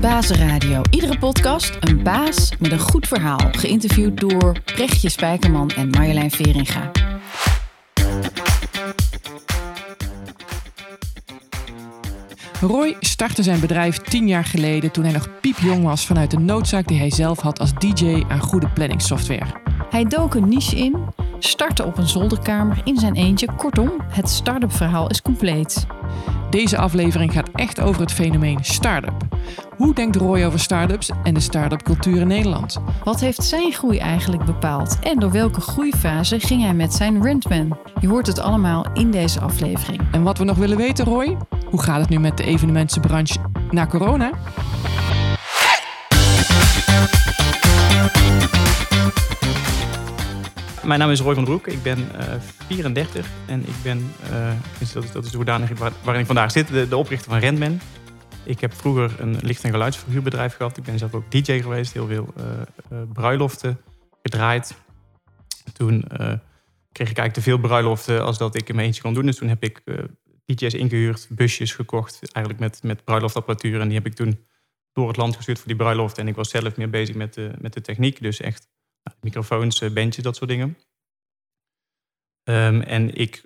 Bazenradio. Iedere podcast een baas met een goed verhaal. Geïnterviewd door Brechtje Spijkerman en Marjolein Veringa. Roy startte zijn bedrijf tien jaar geleden toen hij nog piepjong was vanuit de noodzaak die hij zelf had als DJ aan goede planningssoftware. Hij dook een niche in, startte op een zolderkamer in zijn eentje. Kortom, het start-up verhaal is compleet. Deze aflevering gaat echt over het fenomeen start-up. Hoe denkt Roy over start-ups en de start-up cultuur in Nederland? Wat heeft zijn groei eigenlijk bepaald? En door welke groeifase ging hij met zijn Rentman? Je hoort het allemaal in deze aflevering. En wat we nog willen weten, Roy? Hoe gaat het nu met de evenementenbranche na corona? Mijn naam is Roy van Broek. Ik ben uh, 34 en ik ben, uh, dat, is, dat is de hoedanigheid waar, waarin ik vandaag zit, de, de oprichter van Rentman. Ik heb vroeger een licht- en geluidsverhuurbedrijf gehad. Ik ben zelf ook DJ geweest, heel veel uh, uh, bruiloften gedraaid. Toen kreeg ik eigenlijk te veel bruiloften als dat ik in mijn eentje kon doen. Dus toen heb ik DJ's ingehuurd, busjes gekocht, eigenlijk met, met bruiloftapparatuur. En die heb ik toen door het land gestuurd voor die bruiloft. En ik was zelf meer bezig met de, met de techniek. Dus echt nou, microfoons, bandjes, dat soort dingen. Um, en ik,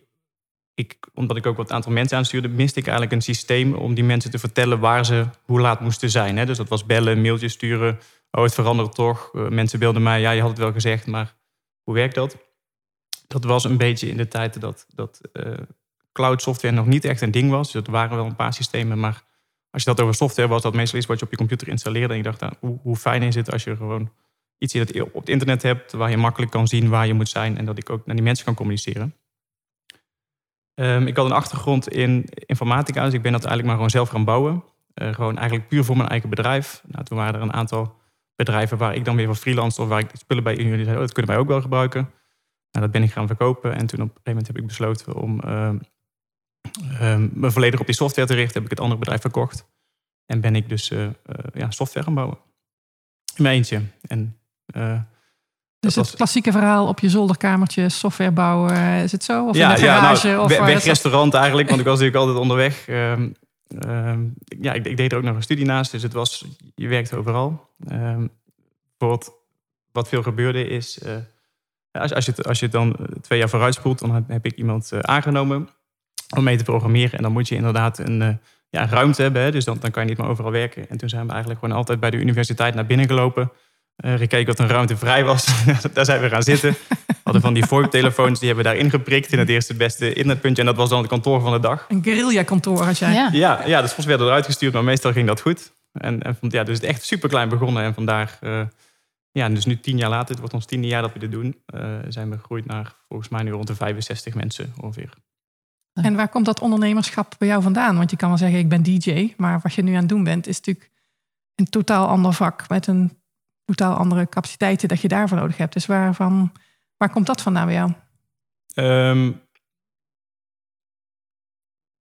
ik, omdat ik ook wat aantal mensen aanstuurde, miste ik eigenlijk een systeem om die mensen te vertellen waar ze hoe laat moesten zijn. Hè? Dus dat was bellen, mailtjes sturen. Oh, het verandert toch. Uh, mensen beelden mij, ja, je had het wel gezegd, maar hoe werkt dat? Dat was een beetje in de tijd dat, dat uh, cloud software nog niet echt een ding was. Er waren wel een paar systemen, maar als je dat over software was, dat meestal iets wat je op je computer installeerde. En ik dacht, nou, hoe, hoe fijn is het als je gewoon iets op het internet hebt, waar je makkelijk kan zien waar je moet zijn en dat ik ook naar die mensen kan communiceren. Um, ik had een achtergrond in informatica, dus ik ben dat eigenlijk maar gewoon zelf gaan bouwen. Uh, gewoon eigenlijk puur voor mijn eigen bedrijf. Nou, toen waren er een aantal bedrijven waar ik dan weer voor freelance of waar ik spullen bij jullie zei, oh, dat kunnen wij ook wel gebruiken. Nou, dat ben ik gaan verkopen en toen op een gegeven moment heb ik besloten om uh, uh, me volledig op die software te richten. Heb ik het andere bedrijf verkocht en ben ik dus uh, ja, software gaan bouwen. In mijn eentje. En dus het klassieke verhaal op je zolderkamertje, software bouwen, is het zo? Of ja, in de garage? Ja, nou, of wegrestaurant eigenlijk, want ik was natuurlijk altijd onderweg. Uh, uh, ja, ik, ik, deed er ook nog een studie naast, dus het was, je werkt overal. Ehm, bijvoorbeeld, wat veel gebeurde is, eh, als, als, je het, als je het dan twee jaar vooruitspoelt, dan heb ik iemand eh, aangenomen om mee te programmeren. En dan moet je inderdaad een eh, ja, ruimte hebben, hè, dus dan, dan kan je niet meer overal werken. En toen zijn we eigenlijk gewoon altijd bij de universiteit naar binnen gelopen. Uh, gekeken wat een ruimte vrij was. daar zijn we gaan zitten. We hadden van die VoIP-telefoons, die hebben we daar ingeprikt in het eerste beste internetpuntje. En dat was dan het kantoor van de dag. Een guerrilla-kantoor had jij. Ja, ja, ja dus soms werden eruit gestuurd, maar meestal ging dat goed. En, en ja, dus het is echt super klein begonnen. En vandaag, uh, ja, dus nu tien jaar later, het wordt ons tiende jaar dat we dit doen, uh, zijn we gegroeid naar volgens mij nu rond de 65 mensen ongeveer. En waar komt dat ondernemerschap bij jou vandaan? Want je kan wel zeggen, ik ben DJ, maar wat je nu aan het doen bent, is natuurlijk een totaal ander vak met een totaal andere capaciteiten dat je daarvoor nodig hebt. Dus waarvan, waar komt dat vandaan bij jou? Um,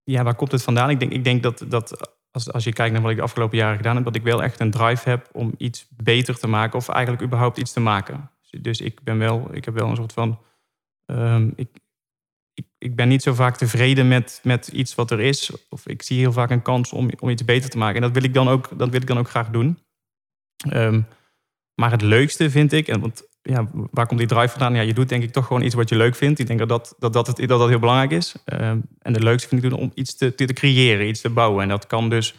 ja, waar komt het vandaan? Ik denk, ik denk dat, dat als, als je kijkt naar wat ik de afgelopen jaren gedaan heb, dat ik wel echt een drive heb om iets beter te maken of eigenlijk überhaupt iets te maken. Dus ik ben wel, ik heb wel een soort van. Um, ik, ik, ik, ben niet zo vaak tevreden met, met iets wat er is. Of ik zie heel vaak een kans om, om iets beter te maken. En dat wil ik dan ook, dat wil ik dan ook graag doen. Um, maar het leukste vind ik, en want ja, waar komt die drive vandaan? Ja, je doet denk ik toch gewoon iets wat je leuk vindt. Ik denk dat dat, dat, dat, het, dat, dat heel belangrijk is. Um, en het leukste vind ik om iets te, te, creëren, iets te bouwen. En dat kan dus,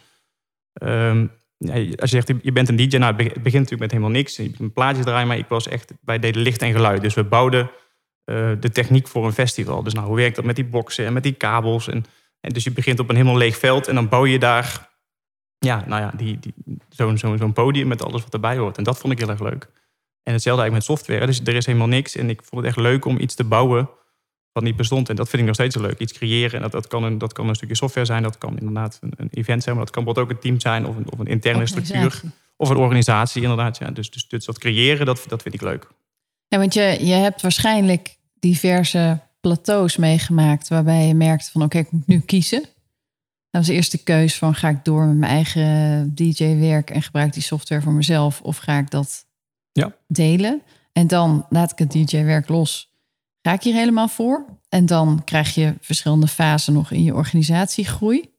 um, ja, als je zegt, je bent een DJ, nou, begint natuurlijk met helemaal niks. Je een plaatje draaien, maar ik was echt, wij deden licht en geluid. Dus we bouwden uh, de techniek voor een festival. Dus nou, hoe werkt dat met die boxen en met die kabels? En, en dus je begint op een helemaal leeg veld en dan bouw je daar ja, nou ja, die, die, zo'n zo, zo podium met alles wat erbij hoort. En dat vond ik heel erg leuk. En hetzelfde eigenlijk met software. Dus er is helemaal niks. En ik vond het echt leuk om iets te bouwen wat niet bestond. En dat vind ik nog steeds leuk. Iets creëren. En dat, dat, kan, een, dat kan een stukje software zijn. Dat kan inderdaad een, een event zijn. Maar dat kan bijvoorbeeld ook een team zijn. Of een, of een interne structuur. Of een organisatie inderdaad. Ja. Dus, dus, dus dat creëren, dat, dat vind ik leuk. Ja, want je, je hebt waarschijnlijk diverse plateaus meegemaakt. Waarbij je merkt van oké, okay, ik moet nu kiezen. Dat was de eerste keus van ga ik door met mijn eigen DJ-werk en gebruik die software voor mezelf of ga ik dat ja. delen? En dan laat ik het DJ-werk los. Ga ik hier helemaal voor? En dan krijg je verschillende fasen nog in je organisatiegroei.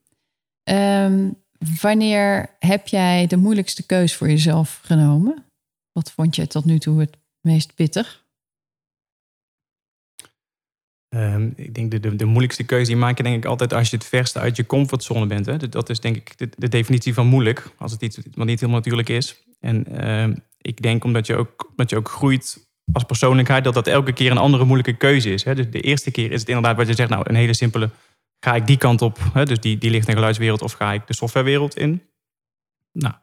Um, wanneer heb jij de moeilijkste keus voor jezelf genomen? Wat vond je tot nu toe het meest pittig? Ehm, ik denk de, de, de, moeilijkste keuze die maak je denk ik altijd als je het verste uit je comfortzone bent. Hè. Dat is denk ik de, de, definitie van moeilijk, als het iets wat niet helemaal natuurlijk is. En ehm, ik denk omdat je, ook, omdat je ook groeit als persoonlijkheid, dat dat elke keer een andere moeilijke keuze is. Hè. Dus de eerste keer is het inderdaad wat je zegt, nou een hele simpele, ga ik die kant op, hè, dus die, die licht- en geluidswereld, of ga ik de softwarewereld in? Nou,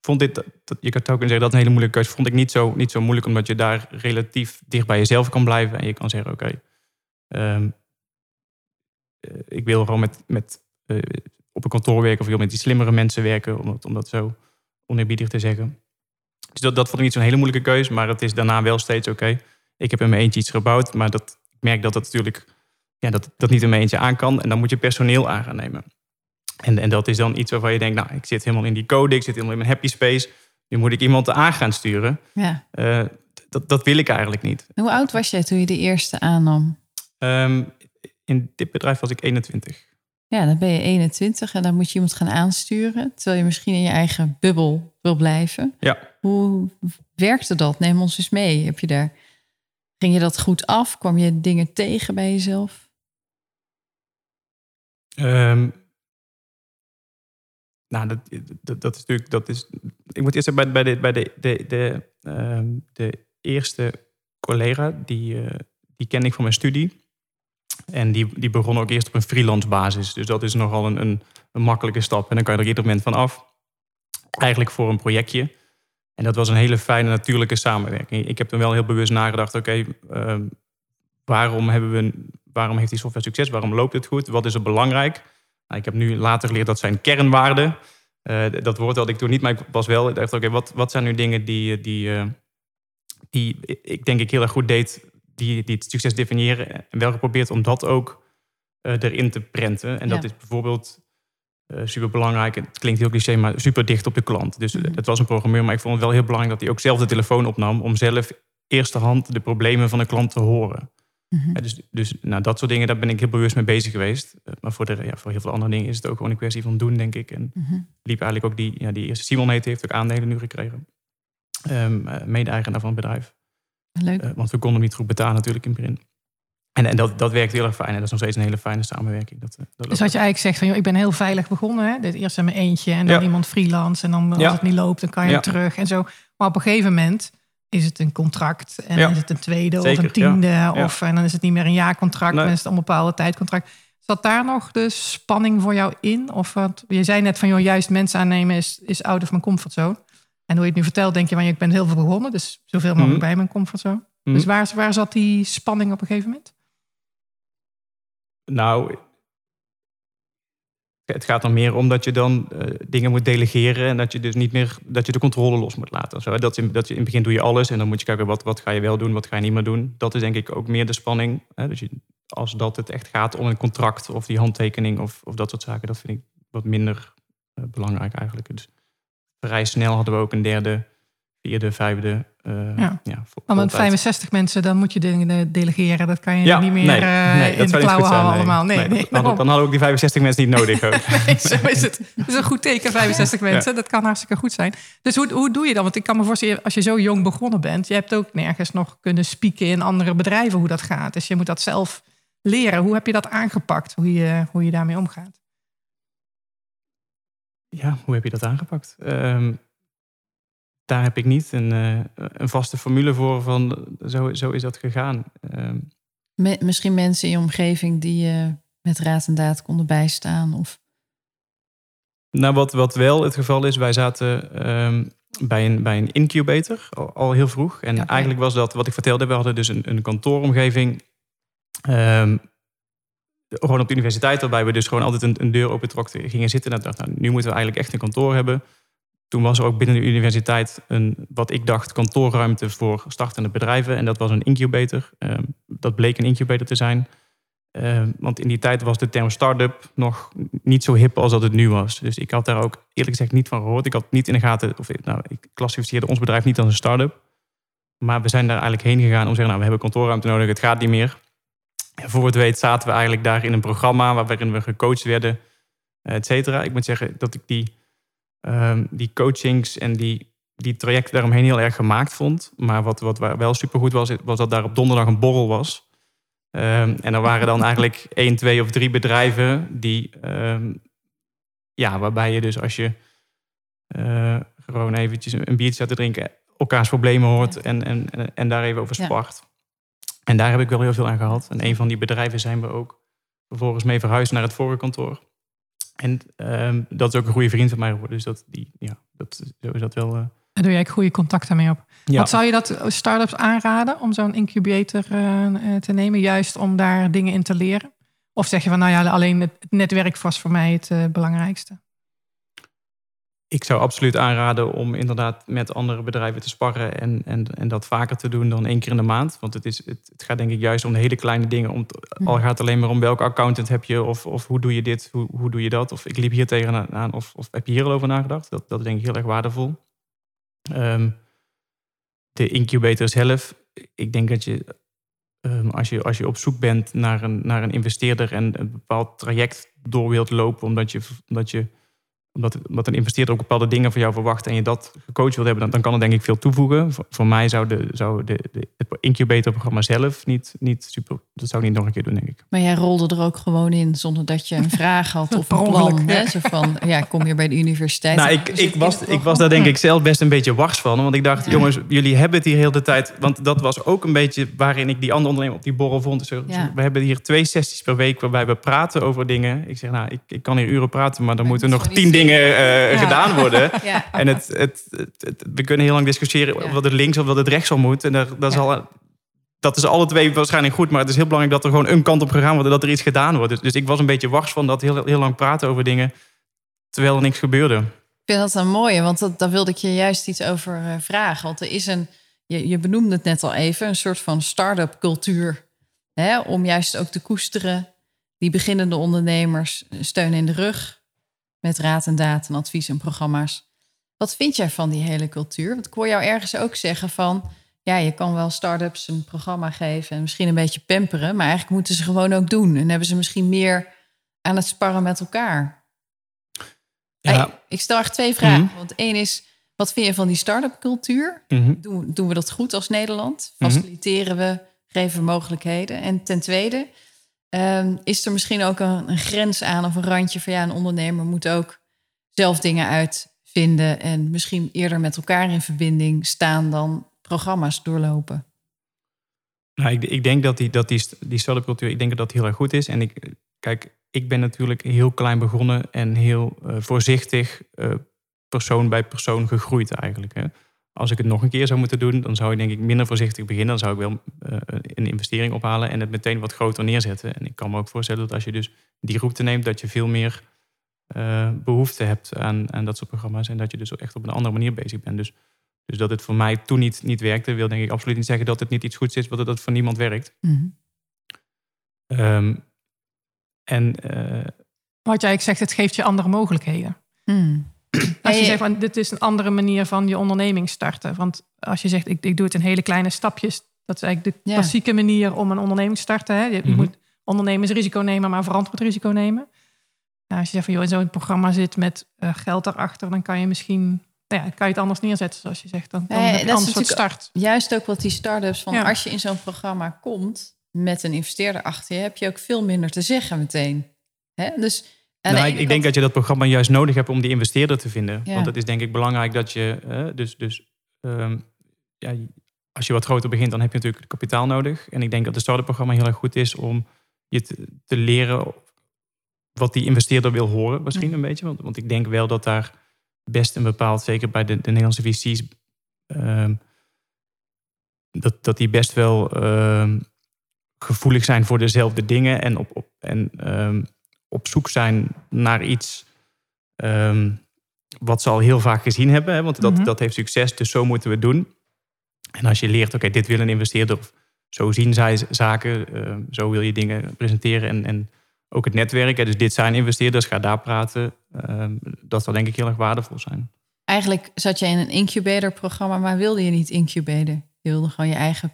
vond dit, dat, je kan ook kunnen zeggen dat een hele moeilijke keuze, vond ik niet zo, niet zo moeilijk, omdat je daar relatief dicht bij jezelf kan blijven en je kan zeggen, oké, eh, ik wil gewoon met, met, uh, op een kantoor werken of ik wil met die slimmere mensen werken, om dat, om dat zo oneerbiedig te zeggen. Dus dat, dat vond ik niet zo'n hele moeilijke keuze, maar het is daarna wel steeds oké. Ik heb in mijn eentje iets gebouwd, maar dat, ik merk dat dat natuurlijk ja, dat, dat niet in mijn eentje aan kan. En dan moet je personeel aan gaan nemen. En, en dat is dan iets waarvan je denkt, nou, ik zit helemaal in die code, ik zit helemaal in mijn happy space. Nu moet ik iemand aan gaan sturen. Ja. Uh, dat, dat wil ik eigenlijk niet. Hoe oud was jij toen je de eerste aannam? Um, in dit bedrijf was ik 21. Ja, dan ben je 21 en dan moet je iemand gaan aansturen. Terwijl je misschien in je eigen bubbel wil blijven. Ja. Hoe werkte dat? Neem ons eens mee. Heb je daar, ging je dat goed af? Kwam je dingen tegen bij jezelf? Um, nou, dat, dat, dat, is natuurlijk. Dat is, ik moet eerst bij, bij, de, bij de, de, de, um, de eerste collega, die, uh, die kende ik van mijn studie. En die, die begon ook eerst op een freelance basis. Dus dat is nogal een, een, een makkelijke stap. En dan kan je er ieder moment van af. Eigenlijk voor een projectje. En dat was een hele fijne, natuurlijke samenwerking. Ik heb toen wel heel bewust nagedacht: oké, ehm, waarom, hebben we, waarom heeft die software succes? Waarom loopt het goed? Wat is er belangrijk? Nou, ik heb nu later geleerd dat zijn kernwaarden. Uh, dat woord had ik toen niet, maar ik was wel. Ik dacht: oké, wat, wat zijn nu dingen die, die, uh, die ik denk ik heel erg goed deed die, die het succes definiëren. En wel geprobeerd om dat ook uh, erin te prenten. En dat is bijvoorbeeld uh, super belangrijk. Het klinkt heel cliché, maar super dicht op de klant. Dus mm het was een programmeur, maar ik vond het wel heel belangrijk dat hij ook zelf de telefoon opnam. om zelf eerste hand de problemen van de klant te horen. Mm dus dus nou, dat soort dingen, daar ben ik heel bewust mee bezig geweest. Uh, maar voor, de, ja, voor heel veel andere dingen is het ook gewoon een kwestie van doen, denk ik. En mm liep eigenlijk ook die, ja, die eerste Simon heet, heeft ook aandelen nu gekregen. Um, mede-eigenaar van het bedrijf. Leuk. Uh, want we konden niet goed betalen natuurlijk in begin. En, en dat, dat werkt heel erg fijn. En dat is nog steeds een hele fijne samenwerking. Dat, eh, dat dus wat je eigenlijk zegt, van, joh, ik ben heel veilig begonnen. Hè? Dit eerst in mijn eentje en dan iemand freelance. En dan als het niet loopt, dan kan je terug en zo. Maar op een gegeven moment is het een contract. En dan is het een tweede of een tiende. Of, en dan is het niet meer een jaarcontract. Nee. Dan is het een bepaalde tijdcontract. Zat daar nog de spanning voor jou in? Of wat, je zei net van, joh, juist mensen aannemen is, is out of mijn comfortzone. En hoe je het nu vertelt, denk je van, ik ben heel veel begonnen. Dus zoveel mogelijk mhm. bij mijn comfortzone. Mhm. Dus waar, waar zat die spanning op een gegeven moment? Nou, het gaat dan meer om dat je dan uh, dingen moet delegeren en dat je dus niet meer dat je de controle los moet laten. Zo, dat, in, dat je in het begin doe je alles en dan moet je kijken wat, wat ga je wel doen, wat ga je niet meer doen. Dat is denk ik ook meer de spanning. Hè? Dus je, als dat het echt gaat om een contract of die handtekening of, of dat soort zaken, dat vind ik wat minder uh, belangrijk eigenlijk. Dus vrij snel hadden we ook een derde, vierde, vijfde. Uh, ja. ja maar met 65 mensen, dan moet je dingen delegeren. Dat kan je ja, niet meer nee, uh, nee, in de klauwen houden allemaal. Nee, nee, dan, dan, hadden we ook die 65 mensen niet nodig. nee, zo is het. Dat is een goed teken, 65 mensen. Dat kan hartstikke goed zijn. Dus hoe, hoe doe je dat? Want ik kan me voorstellen, als je zo jong begonnen bent... je hebt ook nergens nog kunnen spieken in andere bedrijven hoe dat gaat. Dus je moet dat zelf leren. Hoe heb je dat aangepakt? Hoe je, hoe je daarmee omgaat? Ja, hoe heb je dat aangepakt? Um, daar heb ik niet een, uh, een, vaste formule voor van zo, zo is dat gegaan. Um, misschien mensen in je omgeving die je met raad en daad konden bijstaan? Of... Nou, wat, wat wel het geval is, wij zaten um, bij, een, bij een incubator al, al heel vroeg. En eigenlijk was dat wat ik vertelde, we hadden dus een, een kantooromgeving gewoon op de universiteit, waarbij we dus gewoon altijd een, een deur opentrokten, gingen zitten. En dacht, nou, nu moeten we eigenlijk echt een kantoor hebben. Toen was er ook binnen de universiteit een, wat ik dacht, kantoorruimte voor startende bedrijven. En dat was een incubator. Ehm, dat bleek een incubator te zijn. Ehm, want in die tijd was de term start-up nog niet zo hip als dat het nu was. Dus ik had daar ook eerlijk gezegd niet van gehoord. Ik had niet in de gaten, of nou, ik klassificeerde ons bedrijf niet als een start-up. Maar we zijn daar eigenlijk heen gegaan om te zeggen, nou, we hebben kantoorruimte nodig, het gaat niet meer voor het weet zaten we eigenlijk daar in een programma waarin we gecoacht werden, et cetera. Ik moet zeggen dat ik die ehm, die coachings en die, die trajecten daaromheen heel erg gemaakt vond. Maar wat, wat wel supergoed was, was dat daar op donderdag een borrel was. Ehm, en er waren dan eigenlijk één, twee of drie bedrijven die, ehm, ja, waarbij je dus als je uh, gewoon eventjes een biertje staat te drinken, elkaars problemen hoort en, en, en daar even over spart. En daar heb ik wel heel veel aan gehad. En een van die bedrijven zijn we ook vervolgens mee verhuisd naar het vorige kantoor. En um, dat is ook een goede vriend van mij geworden. Dus dat, die, ja, dat, zo is dat wel. Uh... Daar doe jij goede contacten mee op. Ja. Wat zou je dat start-ups aanraden om zo'n incubator uh, te nemen, juist om daar dingen in te leren? Of zeg je van nou ja, alleen het netwerk was voor mij het uh, belangrijkste? Ik zou absoluut aanraden om inderdaad met andere bedrijven te sparren en, en, en dat vaker te doen dan één keer in de maand. Want het, is, het, het gaat denk ik juist om de hele kleine dingen. Om al gaat het alleen maar om welke accountant heb je of, of hoe doe je dit, hoe, hoe doe je dat. Of ik liep hier tegenaan of, of heb je hier al over nagedacht. Dat, dat is denk ik heel erg waardevol. Um, de incubator zelf, ik denk dat je um, als, je als je op zoek bent naar een, naar een investeerder en een bepaald traject door wilt lopen omdat je, omdat je omdat, een investeerder ook bepaalde dingen van jou verwacht en je dat gecoacht wilt hebben, dan, dan kan het denk ik veel toevoegen. Voor, mij zou, de, zou de, de, het incubatorprogramma zelf niet, niet super. Dat zou ik niet nog een keer doen, denk ik. Maar jij rolde er ook gewoon in zonder dat je een vraag had of een plan. Hè? Zo van, ja, kom je bij de universiteit. Nou, ik, ik, was, ik was daar denk ik zelf best een beetje wars van. Want ik dacht, jongens, jullie hebben het hier heel de tijd. Want dat was ook een beetje waarin ik die andere ondernemer op die borrel vond. Dus we hebben hier twee sessies per week waarbij we praten over dingen. Ik zeg, nou, ik, ik kan hier uren praten, maar dan moeten nog tien dingen dingen uh, gedaan worden. En het, het, het, we kunnen heel lang discussiëren of dat het links of dat het rechts zal moet. En dat, dat, is al, dat is alle twee waarschijnlijk goed. Maar het is heel belangrijk dat er gewoon een kant op gegaan wordt. Dat er iets gedaan wordt. Dus, dus ik was een beetje wars van dat heel, heel lang praten over dingen. Terwijl er niks gebeurde. Ik vind dat een mooie, want dat, daar wilde ik je juist iets over uh, vragen. Want er is een, je, je benoemde het net al even, een soort van start-up cultuur. Hè, om juist ook te koesteren, die beginnende ondernemers steun in de rug met raad en daad en advies en programma's. Wat vind jij van die hele cultuur? Want ik hoor jou ergens ook zeggen van... ja, je kan wel start-ups een programma geven... en misschien een beetje pamperen... maar eigenlijk moeten ze gewoon ook doen. En hebben ze misschien meer aan het sparren met elkaar. Ja. ik stel echt twee vragen. Mhm. Want één is, wat vind je van die start-up cultuur? Mhm. doen, doen, we dat goed als Nederland? Faciliteren we, geven we mogelijkheden? En ten tweede... Ehm, is er misschien ook een, een, grens aan of een randje van ja, een ondernemer moet ook zelf dingen uitvinden en misschien eerder met elkaar in verbinding staan dan programma's doorlopen? Nou, ik, ik denk dat die, dat die, die start cultuur, ik denk dat dat heel erg goed is. En ik, kijk, ik ben natuurlijk heel klein begonnen en heel uh, voorzichtig uh, persoon bij persoon gegroeid eigenlijk. Hè. Als ik het nog een keer zou moeten doen, dan zou ik denk ik minder voorzichtig beginnen. Dan zou ik wel uh, een investering ophalen en het meteen wat groter neerzetten. En ik kan me ook voorstellen dat als je dus die route neemt, dat je veel meer behoefte hebt aan, aan dat soort programma's. En dat je dus echt op een andere manier bezig bent. Dus, dus dat het voor mij toen niet, niet werkte, wil denk ik absoluut niet zeggen dat het niet iets goeds is, want dat het voor niemand werkt. Mm -hmm. en uh, wat jij zegt, het geeft je andere mogelijkheden. Mm. Als je zegt van dit is een andere manier van je onderneming starten. Want als je zegt ik, ik doe het in hele kleine stapjes. Dat is eigenlijk de klassieke manier om een onderneming te starten. Hè? Je, mm -hmm. moet ondernemersrisico nemen, maar verantwoord risico nemen. Nou, als je zegt van joh, in zo'n programma zit met uh, geld erachter, dan kan je misschien nou ja, kan je het anders neerzetten, zoals je zegt. Dan, dan nee, heb je een soort start. Juist ook wat die start-ups van als je in zo'n programma komt met een investeerder achter je, heb je ook veel minder te zeggen meteen. Hè? Dus nou, ik, ik denk dat je dat programma juist nodig hebt om die investeerder te vinden. Want het is denk ik belangrijk dat je, uh, dus, dus um, ja, als je wat groter begint, dan heb je natuurlijk kapitaal nodig. En ik denk dat het start programma heel erg goed is om je te, te, leren wat die investeerder wil horen, misschien een beetje. Want, want ik denk wel dat daar best een bepaald, zeker bij de, de Nederlandse VC's, um, dat, dat die best wel um, gevoelig zijn voor dezelfde dingen en op, op en op zoek zijn naar iets wat ze al heel vaak gezien hebben. Hè? Want dat, mhm. dat heeft succes, dus zo moeten we het doen. En als je leert, oké, dit wil een investeerder, of zo zien zij zaken, uh, zo wil je dingen presenteren en, en ook het netwerk. Hè? Dus dit zijn investeerders, ga daar praten. Uh, dat zal denk ik heel erg waardevol zijn. Eigenlijk zat je in een incubator-programma, maar wilde je niet incuberen? Je wilde gewoon je eigen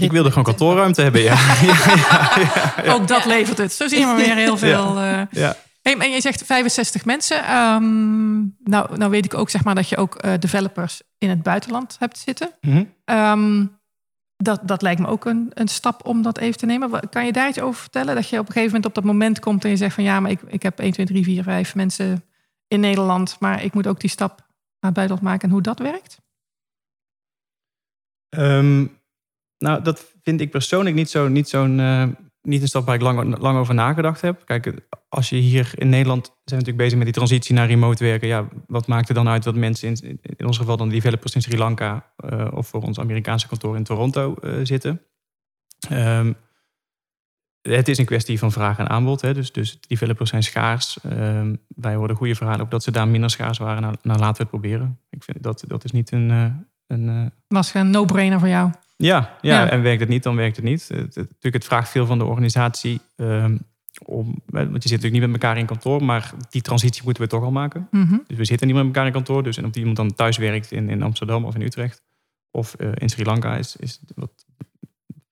ik wilde gewoon kantoorruimte hebben, ja. ja, Ook dat levert het. Zo zien we weer heel veel. Uh, ja. Hey, en je zegt 65 mensen. Ehm, nou, nou weet ik ook zeg maar, dat je ook uh, developers in het buitenland hebt zitten. Mhm. Ehm, dat, dat lijkt me ook een, een stap om dat even te nemen. Kan je daar iets over vertellen? Dat je op een gegeven moment op dat moment komt en je zegt van ja, maar ik, ik heb 1, 2, 3, 4, 5 mensen in Nederland, maar ik moet ook die stap naar buitenland maken en hoe dat werkt? Um, nou, dat vind ik persoonlijk niet zo'n niet zo'n uh, niet een stap waar ik lang, lang over nagedacht heb. Kijk, als je hier in Nederland zijn we natuurlijk bezig met die transitie naar remote werken. Ja, wat maakt er dan uit wat mensen in, in ons geval dan developers in Sri Lanka uh, of voor ons Amerikaanse kantoor in Toronto uh, zitten? Um, het is een kwestie van vraag en aanbod. Hè. Dus, dus developers zijn schaars. Um, wij hoorden goede verhalen op dat ze daar minder schaars waren. Nou, nou laten we het proberen. Ik vind dat, dat is niet een... Uh, een Was een no-brainer voor jou? Ja, ja, ja, en werkt het niet, dan werkt het niet. Het, het, natuurlijk, het vraagt veel van de organisatie. Um, om, want je zit natuurlijk niet met elkaar in kantoor, maar die transitie moeten we toch al maken. Mm -hmm. Dus we zitten niet met elkaar in kantoor. Dus en of iemand dan thuis werkt in, in Amsterdam of in Utrecht of uh, in Sri Lanka, is, is wat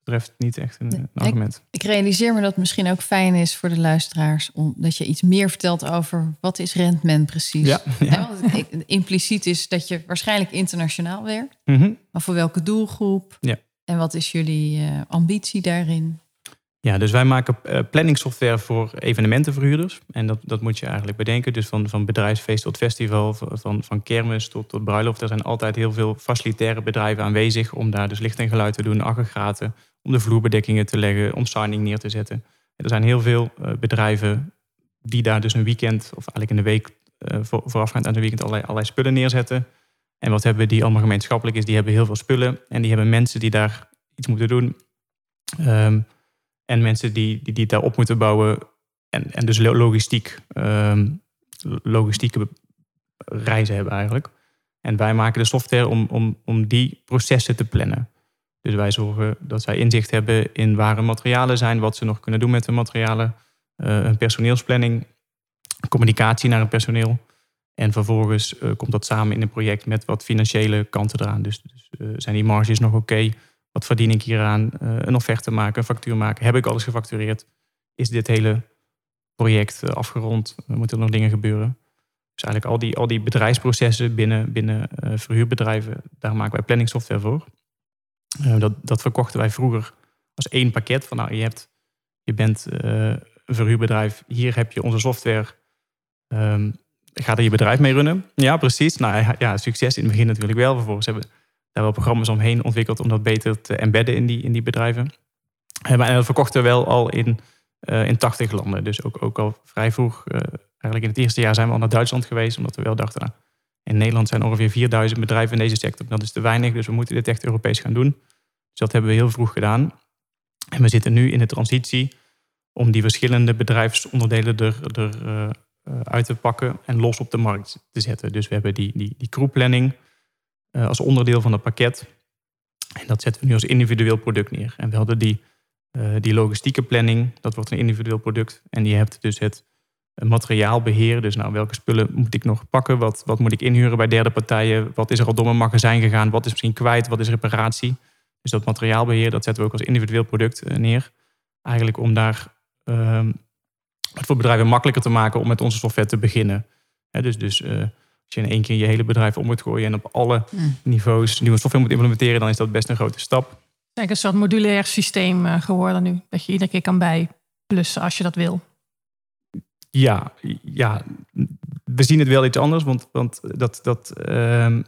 betreft niet echt een, een argument. Ik, ik, realiseer me dat het misschien ook fijn is voor de luisteraars, omdat je iets meer vertelt over wat is Rentmen precies. Ja, want impliciet is dat je waarschijnlijk internationaal werkt, mm -hmm. maar voor welke doelgroep? Ja. En wat is jullie uh, ambitie daarin? Ja, dus wij maken uh, planningsoftware voor evenementenverhuurders. En dat, dat moet je eigenlijk bedenken. Dus van, van bedrijfsfeest tot festival, van, van kermis tot, tot bruiloft. Er zijn altijd heel veel facilitaire bedrijven aanwezig om daar dus licht en geluid te doen, aggregaten, om de vloerbedekkingen te leggen, om signing neer te zetten. En er zijn heel veel uh, bedrijven die daar dus een weekend, of eigenlijk in de week uh, voor, voorafgaand aan de weekend, allerlei, allerlei spullen neerzetten. En wat hebben die allemaal gemeenschappelijk is, die hebben heel veel spullen en die hebben mensen die daar iets moeten doen. Um, en mensen die, die, die daarop moeten bouwen. En, en dus logistiek, um, logistieke reizen hebben eigenlijk. En wij maken de software om, om, om die processen te plannen. Dus wij zorgen dat zij inzicht hebben in waar hun materialen zijn, wat ze nog kunnen doen met hun materialen, uh, een personeelsplanning, communicatie naar het personeel. En vervolgens uh, komt dat samen in een project met wat financiële kanten eraan. Dus, dus uh, zijn die marges nog oké? Wat verdien ik hieraan? Uh, een offerte maken, een factuur maken. Heb ik alles gefactureerd? Is dit hele project afgerond? Moeten er nog dingen gebeuren? Dus eigenlijk al die, al die bedrijfsprocessen binnen, binnen verhuurbedrijven, daar maken wij planningssoftware voor. Dat, dat verkochten wij vroeger als één pakket. Van nou, je, hebt, je bent een verhuurbedrijf, hier heb je onze software. Um, ga er je bedrijf mee runnen? Ja, precies. Nou ja, succes in het begin natuurlijk wel. Vervolgens hebben daar wel programma's omheen ontwikkeld om dat beter te embedden in die, in die bedrijven. En dat verkochten we wel al in, in 80 landen. Dus ook, ook al vrij vroeg, eigenlijk in het eerste jaar zijn we al naar Duitsland geweest, omdat we wel dachten, nou, in Nederland zijn ongeveer 4000 bedrijven in deze sector. Dat is te weinig, dus we moeten dit echt Europees gaan doen. Dus dat hebben we heel vroeg gedaan. En we zitten nu in de transitie om die verschillende bedrijfsonderdelen er, er uh, uit te pakken en los op de markt te zetten. Dus we hebben die, die, die crewplanning, uh, als onderdeel van het pakket. En dat zetten we nu als individueel product neer. En we hadden die, die logistieke planning, dat wordt een individueel product. En je hebt dus het materiaalbeheer. Dus nou, welke spullen moet ik nog pakken? Wat, wat moet ik inhuren bij derde partijen? Wat is er al door mijn magazijn gegaan? Wat is misschien kwijt? Wat is reparatie? Dus dat materiaalbeheer, dat zetten we ook als individueel product uh, neer. Eigenlijk om daar uh, het voor bedrijven makkelijker te maken om met onze software te beginnen. He, dus dus uh, als je in één keer je hele bedrijf om moet gooien en op alle mm. niveaus nieuwe software moet implementeren, dan is dat best een grote stap. Het is een soort modulair systeem uh, geworden nu. Dat je iedere keer kan bijplussen als je dat wil. Ja, ja, we zien het wel iets anders. Want, want dat, dat, uh,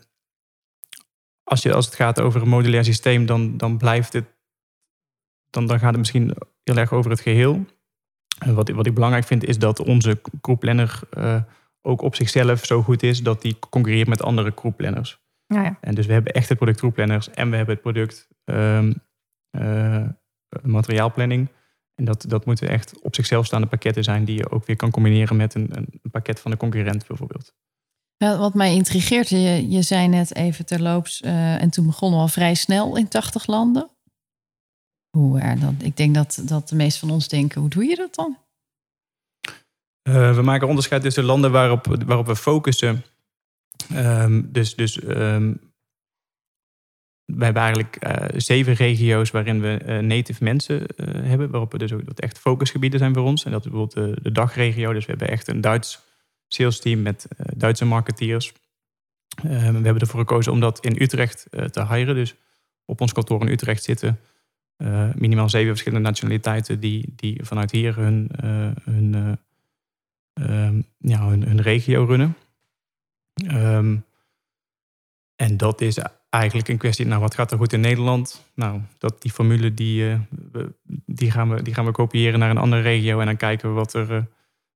als, je, als het gaat over een modulair systeem, dan, dan blijft het. Dan, dan gaat het misschien heel erg over het geheel. Wat, wat ik belangrijk vind, is dat onze crewplanner uh, ook op zichzelf zo goed is dat die concurreert met andere crewplanners. Ja, ja. En dus we hebben echt het product crewplanners en we hebben het product um, materiaalplanning. En dat, dat moeten echt op zichzelf staande pakketten zijn die je ook weer kan combineren met een, een pakket van de concurrent bijvoorbeeld. Ja, wat mij intrigeert, je, je zei net even terloops, uh, en toen begonnen we al vrij snel in 80 landen. Hoe, uh, dat, ik denk dat, dat de meesten van ons denken, hoe doe je dat dan? Uh, we maken onderscheid tussen landen waarop, waarop we focussen. Um, dus dus um, we hebben eigenlijk uh, zeven regio's waarin we uh, native mensen uh, hebben. Waarop we dus ook dat echt focusgebieden zijn voor ons. En dat is bijvoorbeeld de, dagregio. Dus we hebben echt een Duits sales team met Duitse marketeers. we hebben ervoor gekozen om dat in Utrecht te hiren. Dus op ons kantoor in Utrecht zitten minimaal zeven verschillende nationaliteiten die, die vanuit hier hun, hun, ja, hun, hun regio runnen. Um, en dat is eigenlijk een kwestie, nou wat gaat er goed in Nederland? Nou, dat die formule die, uh, die, gaan, we, die gaan we kopiëren naar een andere regio en dan kijken we wat er, uh,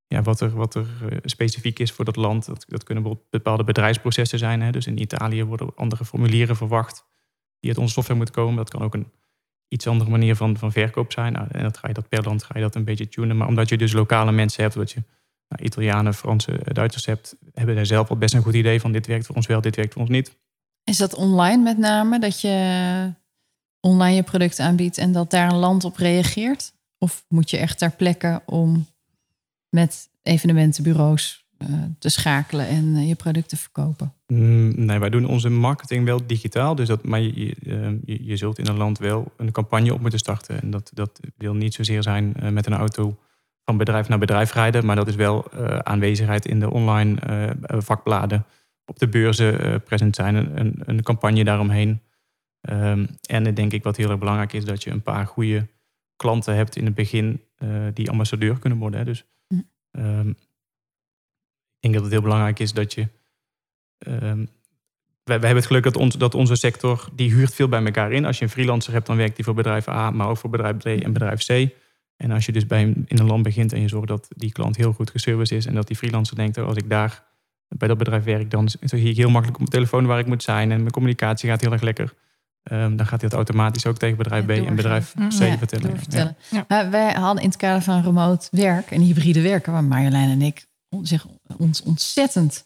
ja, wat er, wat er uh, specifiek is voor dat land. Dat, dat kunnen bijvoorbeeld bepaalde bedrijfsprocessen zijn. Hè? Dus in Italië worden andere formulieren verwacht die uit onze software moeten komen. Dat kan ook een iets andere manier van, van verkoop zijn. Nou, en dat ga je dat per land ga je dat een beetje tunen. Maar omdat je dus lokale mensen hebt, wat je nou, Italianen, Fransen, Duitsers hebt, hebben daar zelf al best een goed idee van dit werkt voor ons wel, dit werkt voor ons niet. Is dat online met name, dat je online je product aanbiedt en dat daar een land op reageert? Of moet je echt ter plekke om met evenementenbureaus uh, te schakelen en uh, je producten verkopen? Mm, nee, wij doen onze marketing wel digitaal. Dus dat, maar je, je, je, zult in een land wel een campagne op moeten starten. En dat, dat wil niet zozeer zijn uh, met een auto van bedrijf naar bedrijf rijden. Maar dat is wel aanwezigheid in de online vakbladen op de beurzen uh, present zijn. Een, een, campagne daaromheen. Um, en denk ik wat heel erg belangrijk is, dat je een paar goede klanten hebt in het begin uh, die ambassadeur kunnen worden. Hè. Dus um, ik denk dat het heel belangrijk is dat je. Um, wij, hebben het geluk dat, ons, dat onze sector, die huurt veel bij elkaar in. Als je een freelancer hebt, dan werkt die voor bedrijf A, maar ook voor bedrijf B en bedrijf C. En als je dus bij in een land begint en je zorgt dat die klant heel goed geserviced is en dat die freelancer denkt, oh, als ik daar bij dat bedrijf werk, dan zie ik heel makkelijk op mijn telefoon waar ik moet zijn. En mijn communicatie gaat heel erg lekker. Um, dan gaat hij dat automatisch ook tegen bedrijf B en bedrijf C mm, vertellen. vertellen. Ja. wij hadden in het kader van remote werk en hybride werken, waar Marjolein en ik zich ons ontzettend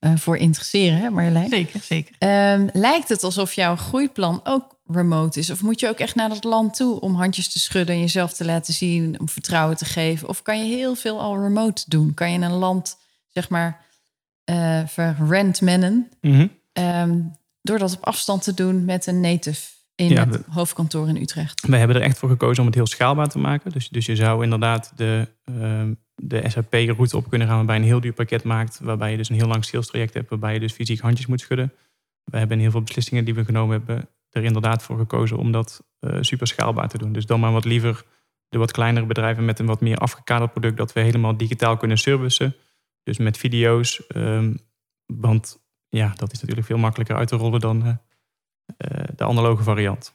uh, voor interesseren, hè Marjolein? Zeker, zeker. Um, lijkt het alsof jouw groeiplan ook remote is? Of moet je ook echt naar dat land toe om handjes te schudden en jezelf te laten zien, om vertrouwen te geven? Of kan je heel veel al remote doen? Kan je in een land, zeg maar, uh. Mm -hmm. door dat op afstand te doen met een native in het hoofdkantoor in Utrecht. We hebben er echt voor gekozen om het heel schaalbaar te maken. Dus, dus je zou inderdaad de, um, de SAP-route op kunnen gaan waarbij je een heel duur pakket maakt. Waarbij je dus een heel lang sales traject hebt waarbij je dus fysiek handjes moet schudden. We hebben in heel veel beslissingen die we genomen hebben er inderdaad voor gekozen om dat uh, super schaalbaar te doen. Dus dan maar wat liever de wat kleinere bedrijven met een wat meer afgekaderd product dat we helemaal digitaal kunnen servicen. Dus met video's. Um, want ja, dat is natuurlijk veel makkelijker uit te rollen dan uh, de analoge variant.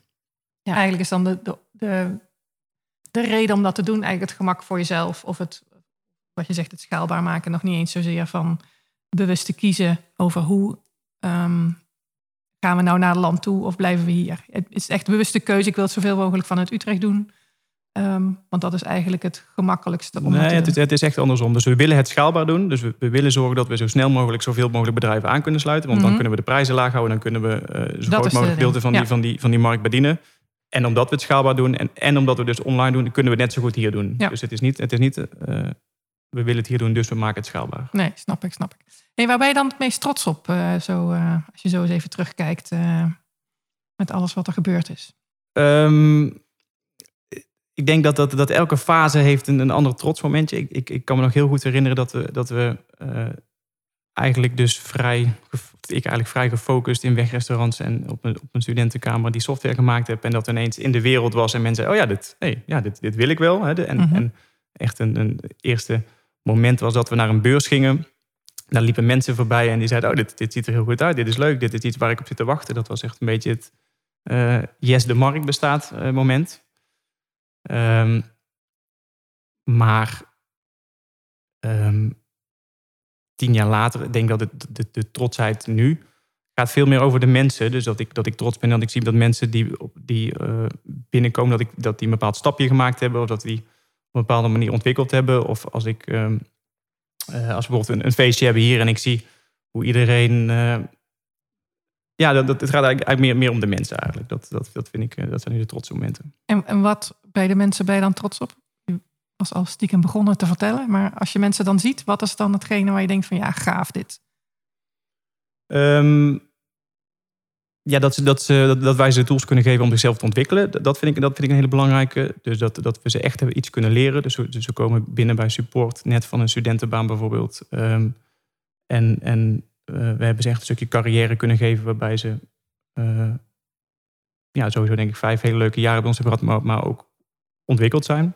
Ja, eigenlijk is dan de, de, de, de, reden om dat te doen eigenlijk het gemak voor jezelf. Of het, wat je zegt, het schaalbaar maken. Nog niet eens zozeer van bewust te kiezen over hoe um, gaan we nou naar het land toe of blijven we hier. Het is echt bewuste keuze. Ik wil het zoveel mogelijk vanuit Utrecht doen. Um, want dat is eigenlijk het gemakkelijkste. Om nee, het, is, het is echt andersom. Dus we willen het schaalbaar doen. Dus we, we, willen zorgen dat we zo snel mogelijk zoveel mogelijk bedrijven aan kunnen sluiten. Want dan mhm. kunnen we de prijzen laag houden. Dan kunnen we uh, zo groot mogelijk gedeelte van, die, van, die, van die markt bedienen. En omdat we het schaalbaar doen en, en omdat we dus online doen, kunnen we net zo goed hier doen. Dus het is niet, het is niet uh, we willen het hier doen, dus we maken het schaalbaar. Nee, snap ik, snap ik. Hey, waar ben je dan het meest trots op, uh, zo, als je zo eens even terugkijkt met alles wat er gebeurd is? Um, ik denk dat, dat, dat elke fase heeft een, een ander trotsmomentje. Ik, ik, ik kan me nog heel goed herinneren dat we, dat we uh, eigenlijk dus vrij, ik eigenlijk vrij gefocust in wegrestaurants en op een, op studentenkamer die software gemaakt heb. En dat ineens in de wereld was en mensen oh ja, dit, hey, ja, dit, dit wil ik wel. Hè. En, mhm. en echt een, een eerste moment was dat we naar een beurs gingen. Daar liepen mensen voorbij en die zeiden, oh, dit, dit ziet er heel goed uit. Dit is leuk, dit is iets waar ik op zit te wachten. Dat was echt een beetje het uh, yes, de markt bestaat uh, moment. Um, maar um, tien jaar later, ik denk dat het, de, de, trotsheid nu gaat veel meer over de mensen. Dus dat ik, dat ik trots ben dat ik zie dat mensen die, die uh, binnenkomen, dat, ik, dat die een bepaald stapje gemaakt hebben. Of dat die op een bepaalde manier ontwikkeld hebben. Of als ik, um, uh, als we bijvoorbeeld een, feestje hebben hier en ik zie hoe iedereen uh, ja, dat, dat, het gaat eigenlijk, meer, meer om de mensen eigenlijk. Dat, dat, dat vind ik, eh, dat zijn nu de trotse momenten. En, en wat bij de mensen je dan trots op? Je was al stiekem begonnen te vertellen. Maar als je mensen dan ziet, wat is dan hetgene waar je denkt van ja, gaaf dit? Um, ja, dat, ze, dat, ze, dat, dat wij ze de tools kunnen geven om zichzelf te ontwikkelen. Dat vind ik, dat vind ik een hele belangrijke. Dus dat, dat we ze echt hebben iets kunnen leren. Dus we, dus komen binnen bij support, net van een studentenbaan bijvoorbeeld. Ehm, en en uh, we hebben ze echt een stukje carrière kunnen geven waarbij ze... Uh, ja, sowieso denk ik vijf hele leuke jaren bij ons hebben gehad, maar, maar ook ontwikkeld zijn.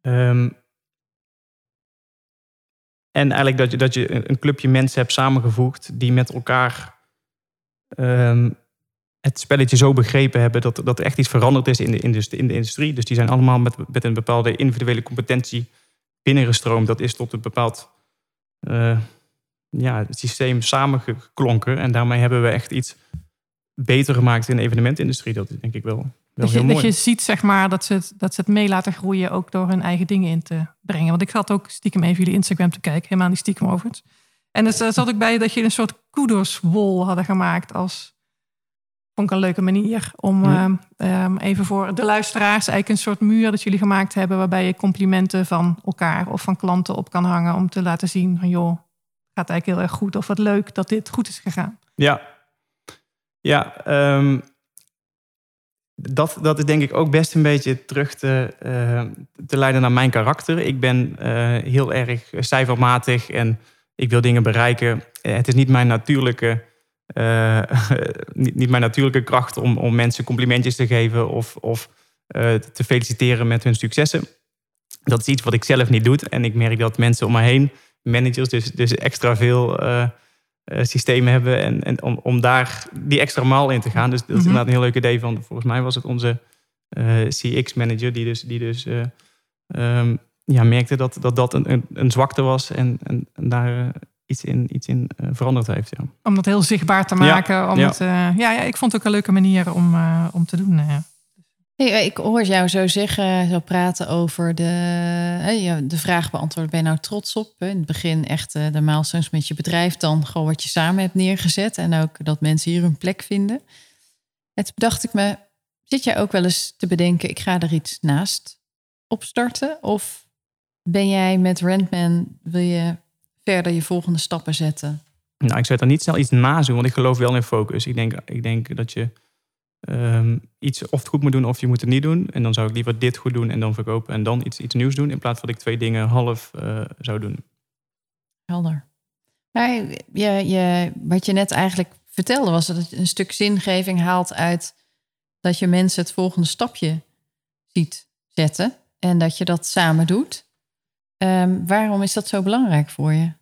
Um, en eigenlijk dat je, dat je een clubje mensen hebt samengevoegd die met elkaar um, het spelletje zo begrepen hebben dat, dat er echt iets veranderd is in de, in in de industrie. Dus die zijn allemaal met, met een bepaalde individuele competentie binnengestroomd. Dat is tot een bepaald uh, ja, systeem samengeklonken. En daarmee hebben we echt iets beter gemaakt in de evenementindustrie. Dat denk ik wel dat je, dat je ziet zeg maar, dat, ze het, dat ze het mee laten groeien ook door hun eigen dingen in te brengen. Want ik zat ook stiekem even jullie Instagram te kijken, helemaal niet stiekem overigens. En dus daar zat ik bij dat je een soort kudos-wol hadden gemaakt als... Vond ik een leuke manier om ehm, ehm, even voor de luisteraars eigenlijk een soort muur dat jullie gemaakt hebben waarbij je complimenten van elkaar of van klanten op kan hangen om te laten zien van joh, gaat eigenlijk heel erg goed of wat leuk dat dit goed is gegaan. Ja, ja um dat, dat is denk ik ook best een beetje terug te, uh, te leiden naar mijn karakter. Ik ben uh, heel erg cijfermatig en ik wil dingen bereiken. Het is niet mijn natuurlijke, niet, niet, mijn natuurlijke kracht om, om mensen complimentjes te geven of, of te feliciteren met hun successen. Dat is iets wat ik zelf niet doe. En ik merk dat mensen om me heen, managers, dus, dus extra veel systemen hebben. En, en om, om daar die extra maal in te gaan. Dus dat is mm -hmm. inderdaad een heel leuk idee van. Volgens mij was het onze eh, CX-manager die dus, die dus uh, um, ja, merkte dat dat, dat een, een, een zwakte was. En, en, en daar iets in, iets in veranderd heeft. Ja. Om dat heel zichtbaar te maken. Ja, om ja. Het, ja, ja, ik vond het ook een leuke manier om, om te doen. Hey, ik hoor jou zo zeggen, zo praten over de, de vraag beantwoorden. Ben je nou trots op? In het begin echt de milestones met je bedrijf. Dan gewoon wat je samen hebt neergezet. En ook dat mensen hier hun plek vinden. En toen dacht ik me, zit jij ook wel eens te bedenken... ik ga er iets naast opstarten? Of ben jij met Rentman, wil je verder je volgende stappen zetten? Nou, ik zou er niet snel iets naast doen, want ik geloof wel in focus. Ik denk, ik denk dat je um, iets of het goed moet doen of je moet het niet doen. En dan zou ik liever dit goed doen en dan verkopen en dan iets, iets nieuws doen. In plaats van dat ik twee dingen half uh, zou doen. Helder. Maar je, wat je net eigenlijk vertelde was dat het een stuk zingeving haalt uit dat je mensen het volgende stapje ziet zetten en dat je dat samen doet. Um, waarom is dat zo belangrijk voor je?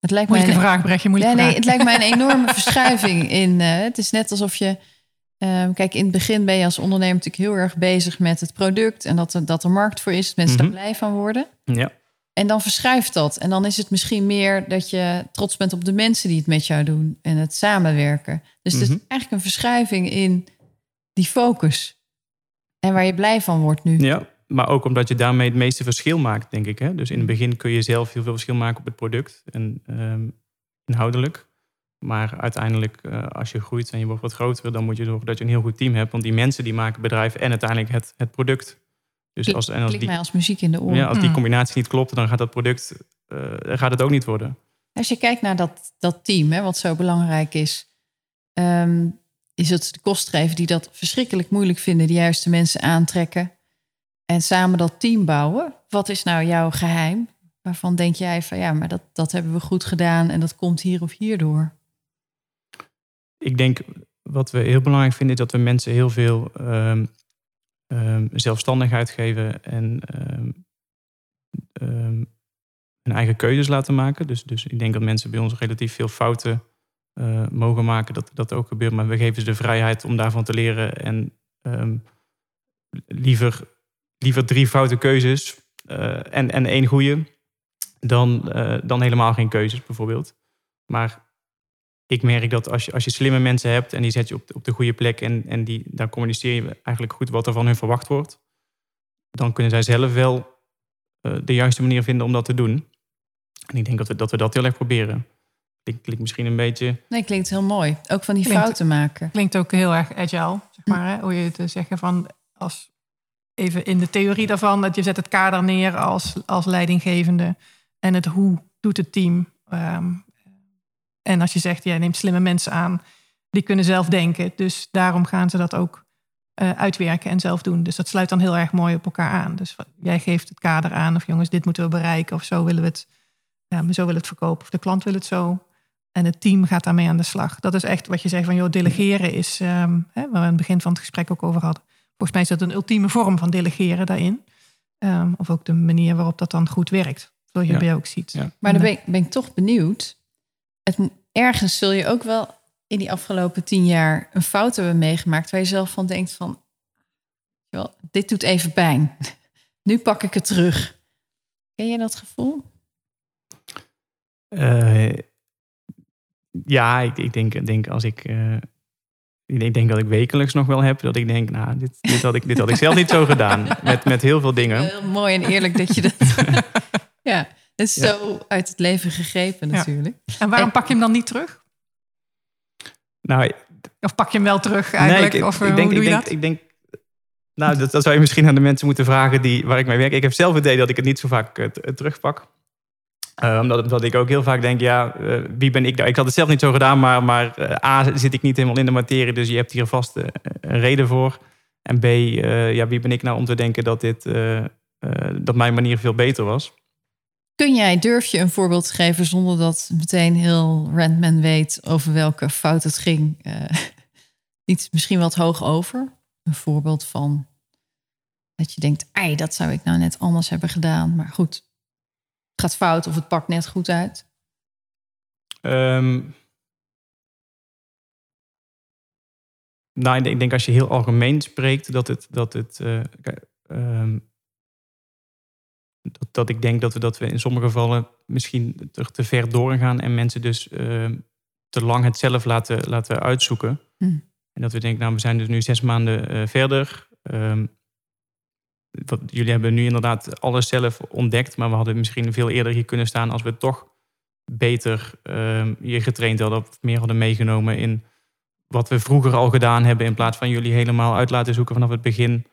Het lijkt moeilijke mij een, vraag, Brechtje, moeilijke nee, nee, het lijkt mij een enorme verschuiving in. Uh, het is net alsof je... Um, kijk, in het begin ben je als ondernemer natuurlijk heel erg bezig met het product... en dat er, dat er markt voor is, dat mensen mm -hmm. daar blij van worden. Ja. En dan verschuift dat. En dan is het misschien meer dat je trots bent op de mensen die het met jou doen... en het samenwerken. Dus mm -hmm. het is mhm. eigenlijk een verschuiving in die focus. En waar je blij van wordt nu. Ja, maar ook omdat je daarmee het meeste verschil maakt, denk ik. Hè? Dus in het begin kun je zelf heel veel verschil maken op het product en um, inhoudelijk. Maar uiteindelijk, uh, als je groeit en je wordt wat groter, dan moet je zorgen dat je een heel goed team hebt. Want die mensen die maken bedrijf en uiteindelijk het, het product. Dus als, en als die, mij als muziek in de oren. Ja, als die hmm. combinatie niet klopt, dan gaat dat product uh, gaat het ook niet worden. Als je kijkt naar dat, dat team, hè, wat zo belangrijk is, um, is het de kostgever die dat verschrikkelijk moeilijk vinden, de juiste mensen aantrekken en samen dat team bouwen. Wat is nou jouw geheim? Waarvan denk jij van ja, maar dat, dat hebben we goed gedaan en dat komt hier of hierdoor? Ik denk wat we heel belangrijk vinden is dat we mensen heel veel um, um, zelfstandigheid geven en um, hun eigen keuzes laten maken. Dus, dus ik denk dat mensen bij ons relatief veel fouten uh, mogen maken. Dat dat ook gebeurt, maar we geven ze de vrijheid om daarvan te leren en liever liever drie foute keuzes uh, en, en één goede dan, uh, dan helemaal geen keuzes bijvoorbeeld. Maar ik merk dat als je, als je slimme mensen hebt en die zet je op de, op de goede plek en, en die, daar communiceer je eigenlijk goed wat er van hun verwacht wordt, dan kunnen zij zelf wel uh, de juiste manier vinden om dat te doen. En ik denk dat we dat, we dat heel erg proberen. Klinkt, klinkt misschien een beetje. Nee, klinkt heel mooi. Ook van die klinkt, fouten maken. Klinkt ook heel erg agile, zeg maar. Hè? Hoe je te zeggen van als even in de theorie daarvan, dat je zet het kader neer als, als leidinggevende. En het hoe doet het team. Ehm, en als je zegt, jij neemt slimme mensen aan, die kunnen zelf denken. Dus daarom gaan ze dat ook uh, uitwerken en zelf doen. Dus dat sluit dan heel erg mooi op elkaar aan. Dus jij geeft het kader aan, of jongens, dit moeten we bereiken, of zo willen we het, ja, zo willen het verkopen, of de klant wil het zo. En het team gaat daarmee aan de slag. Dat is echt wat je zegt van, joh, delegeren is, um, hè, waar we aan het begin van het gesprek ook over hadden. Volgens mij is dat een ultieme vorm van delegeren daarin. Um, of ook de manier waarop dat dan goed werkt. Zoals je ja. bij ook ziet. Ja. Maar dan ben ik, ben ik toch benieuwd. Het, ergens zul je ook wel in die afgelopen tien jaar een fout hebben meegemaakt. Waar je zelf van denkt van, wel, dit doet even pijn. Nu pak ik het terug. Ken je dat gevoel? Uh, ja, ik, ik denk, denk als ik. Uh, ik denk dat ik wekelijks nog wel heb. Dat ik denk, nou, dit, dit, had, ik, dit had ik zelf niet zo gedaan. Met, met heel veel dingen. Heel mooi en eerlijk dat je dat. ja, het is zo uit het leven gegrepen natuurlijk. En waarom pak je hem dan niet terug? Nou, of pak je hem wel terug eigenlijk? Nee, ik, of ik hoe denk, doe ik je denk, dat? Ik denk, nou, dat, dat zou je misschien aan de mensen moeten vragen die, waar ik mee werk. Ik heb zelf het idee dat ik het niet zo vaak uh, terugpak. Uh, omdat, ik ook heel vaak denk, ja, uh, wie ben ik nou? Ik had het zelf niet zo gedaan, maar, maar uh, A, zit ik niet helemaal in de materie. Dus je hebt hier vast een reden voor. En B, ja, wie ben ik nou om te denken dat, dit, dat mijn manier veel beter was? Kun jij, durf je een voorbeeld geven zonder dat meteen heel Randman weet over welke fout het ging? iets misschien wat hoog over? Een voorbeeld van dat je denkt, ei, dat zou ik nou net anders hebben gedaan. Maar goed, gaat fout of het pakt net goed uit? Um, nou, ik denk als je heel algemeen spreekt, dat het. Dat, het uh, um, dat, dat, ik denk dat we, dat we in sommige gevallen misschien te, te ver doorgaan en mensen dus uh, te lang het zelf laten, laten uitzoeken. Hm. En dat we denken, nou, we zijn dus nu zes maanden uh, verder. Um, wat, jullie hebben nu inderdaad alles zelf ontdekt, maar we hadden misschien veel eerder hier kunnen staan als we toch beter uh, hier getraind hadden of meer hadden meegenomen in wat we vroeger al gedaan hebben, in plaats van jullie helemaal uit laten zoeken vanaf het begin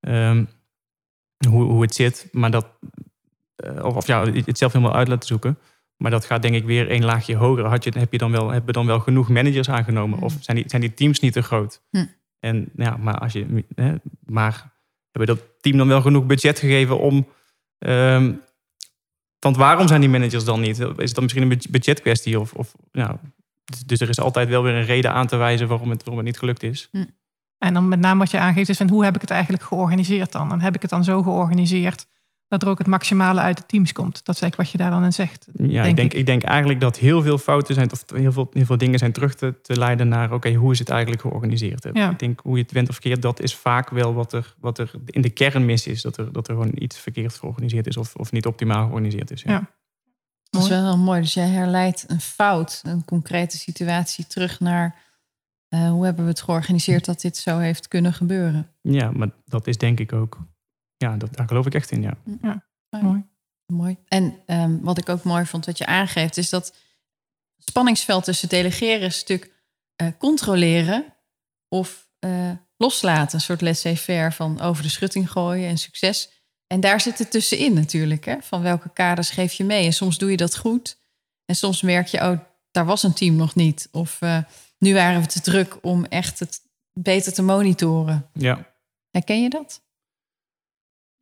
um, hoe, hoe het zit. Maar dat, uh, of, of ja, het zelf helemaal uit laten zoeken. Maar dat gaat denk ik weer een laagje hoger. Had je, heb je dan wel, hebben dan wel genoeg managers aangenomen? Of zijn die, zijn die teams niet te groot? Hm. En ja, maar als je. Hè, maar hebben dat team dan wel genoeg budget gegeven om. Um, want waarom zijn die managers dan niet? Is het dan misschien een budgetkwestie? Of, of, ja, dus er is altijd wel weer een reden aan te wijzen waarom het, waarom het niet gelukt is. Hm. En dan met name wat je aangeeft is van hoe heb ik het eigenlijk georganiseerd dan? En heb ik het dan zo georganiseerd dat er ook het maximale uit de teams komt? Dat is eigenlijk wat je daar dan in zegt. Ja, denk ik, denk, ik. ik denk eigenlijk dat heel veel fouten zijn, of heel veel, heel veel dingen zijn terug te, te leiden naar, oké, okay, hoe is het eigenlijk georganiseerd? Ja. Ik denk hoe je het went of keert, dat is vaak wel wat er, wat er in de kern mis is. Dat er, dat er gewoon iets verkeerd georganiseerd is of, of niet optimaal georganiseerd is. Ja. ja. Dat is wel heel mooi. Dus jij herleidt een fout, een concrete situatie terug naar uh, hoe hebben we het georganiseerd dat dit zo heeft kunnen gebeuren. Ja, maar dat is denk ik ook. Ja, dat, daar geloof ik echt in. Ja, ja. mooi. Mooi. En um, wat ik ook mooi vond wat je aangeeft, is dat spanningsveld tussen delegeren is stuk uh, controleren of uh, loslaten. Een soort laissez-faire van over de schutting gooien en succes. En daar zit het tussenin natuurlijk. Hè? Van welke kaders geef je mee? En soms doe je dat goed. En soms merk je, oh, daar was een team nog niet. Of uh, nu waren we te druk om echt het beter te monitoren. Ja. Herken je dat?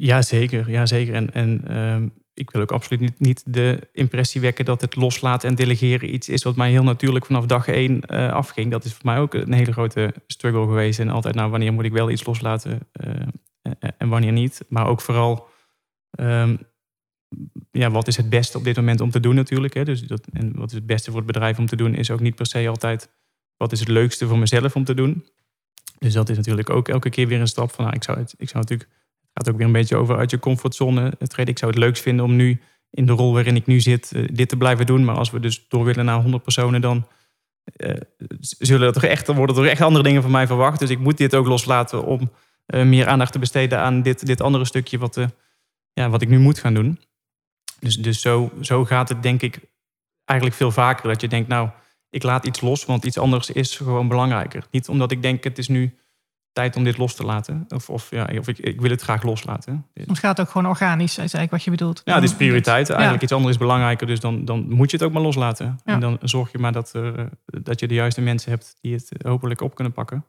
Ja, zeker. Ja, zeker. En, en um, ik wil ook absoluut niet, niet, de impressie wekken dat het loslaten en delegeren iets is wat mij heel natuurlijk vanaf dag één uh, afging. Dat is voor mij ook een hele grote struggle geweest. En altijd, nou, wanneer moet ik wel iets loslaten uh, en wanneer niet? Maar ook vooral, um, ja, wat is het beste op dit moment om te doen natuurlijk. Hè? Dus dat, en wat is het beste voor het bedrijf om te doen, is ook niet per se altijd wat is het leukste voor mezelf om te doen. Dus dat is natuurlijk ook elke keer weer een stap van, nou, ik zou het, ik zou natuurlijk gaat ook weer een beetje over uit je comfortzone treden. Ik zou het leukst vinden om nu in de rol waarin ik nu zit, uh, dit te blijven doen. Maar als we dus door willen naar 100 personen, dan uh, zullen er toch echt, worden er echt andere dingen van mij verwacht. Dus ik moet dit ook loslaten om meer aandacht te besteden aan dit, dit andere stukje wat, ja, wat ik nu moet gaan doen. Dus, dus zo, zo gaat het denk ik eigenlijk veel vaker. Dat je denkt, nou, ik laat iets los, want iets anders is gewoon belangrijker. Niet omdat ik denk, het is nu tijd om dit los te laten. Of, of, ja, of ik, ik wil het graag loslaten. Soms gaat het ook gewoon organisch, is eigenlijk wat je bedoelt. Ja, het is prioriteit. Eigenlijk iets anders is belangrijker. Dus dan, dan moet je het ook maar loslaten. En dan zorg je maar dat, er, dat je de juiste mensen hebt die het hopelijk op kunnen pakken.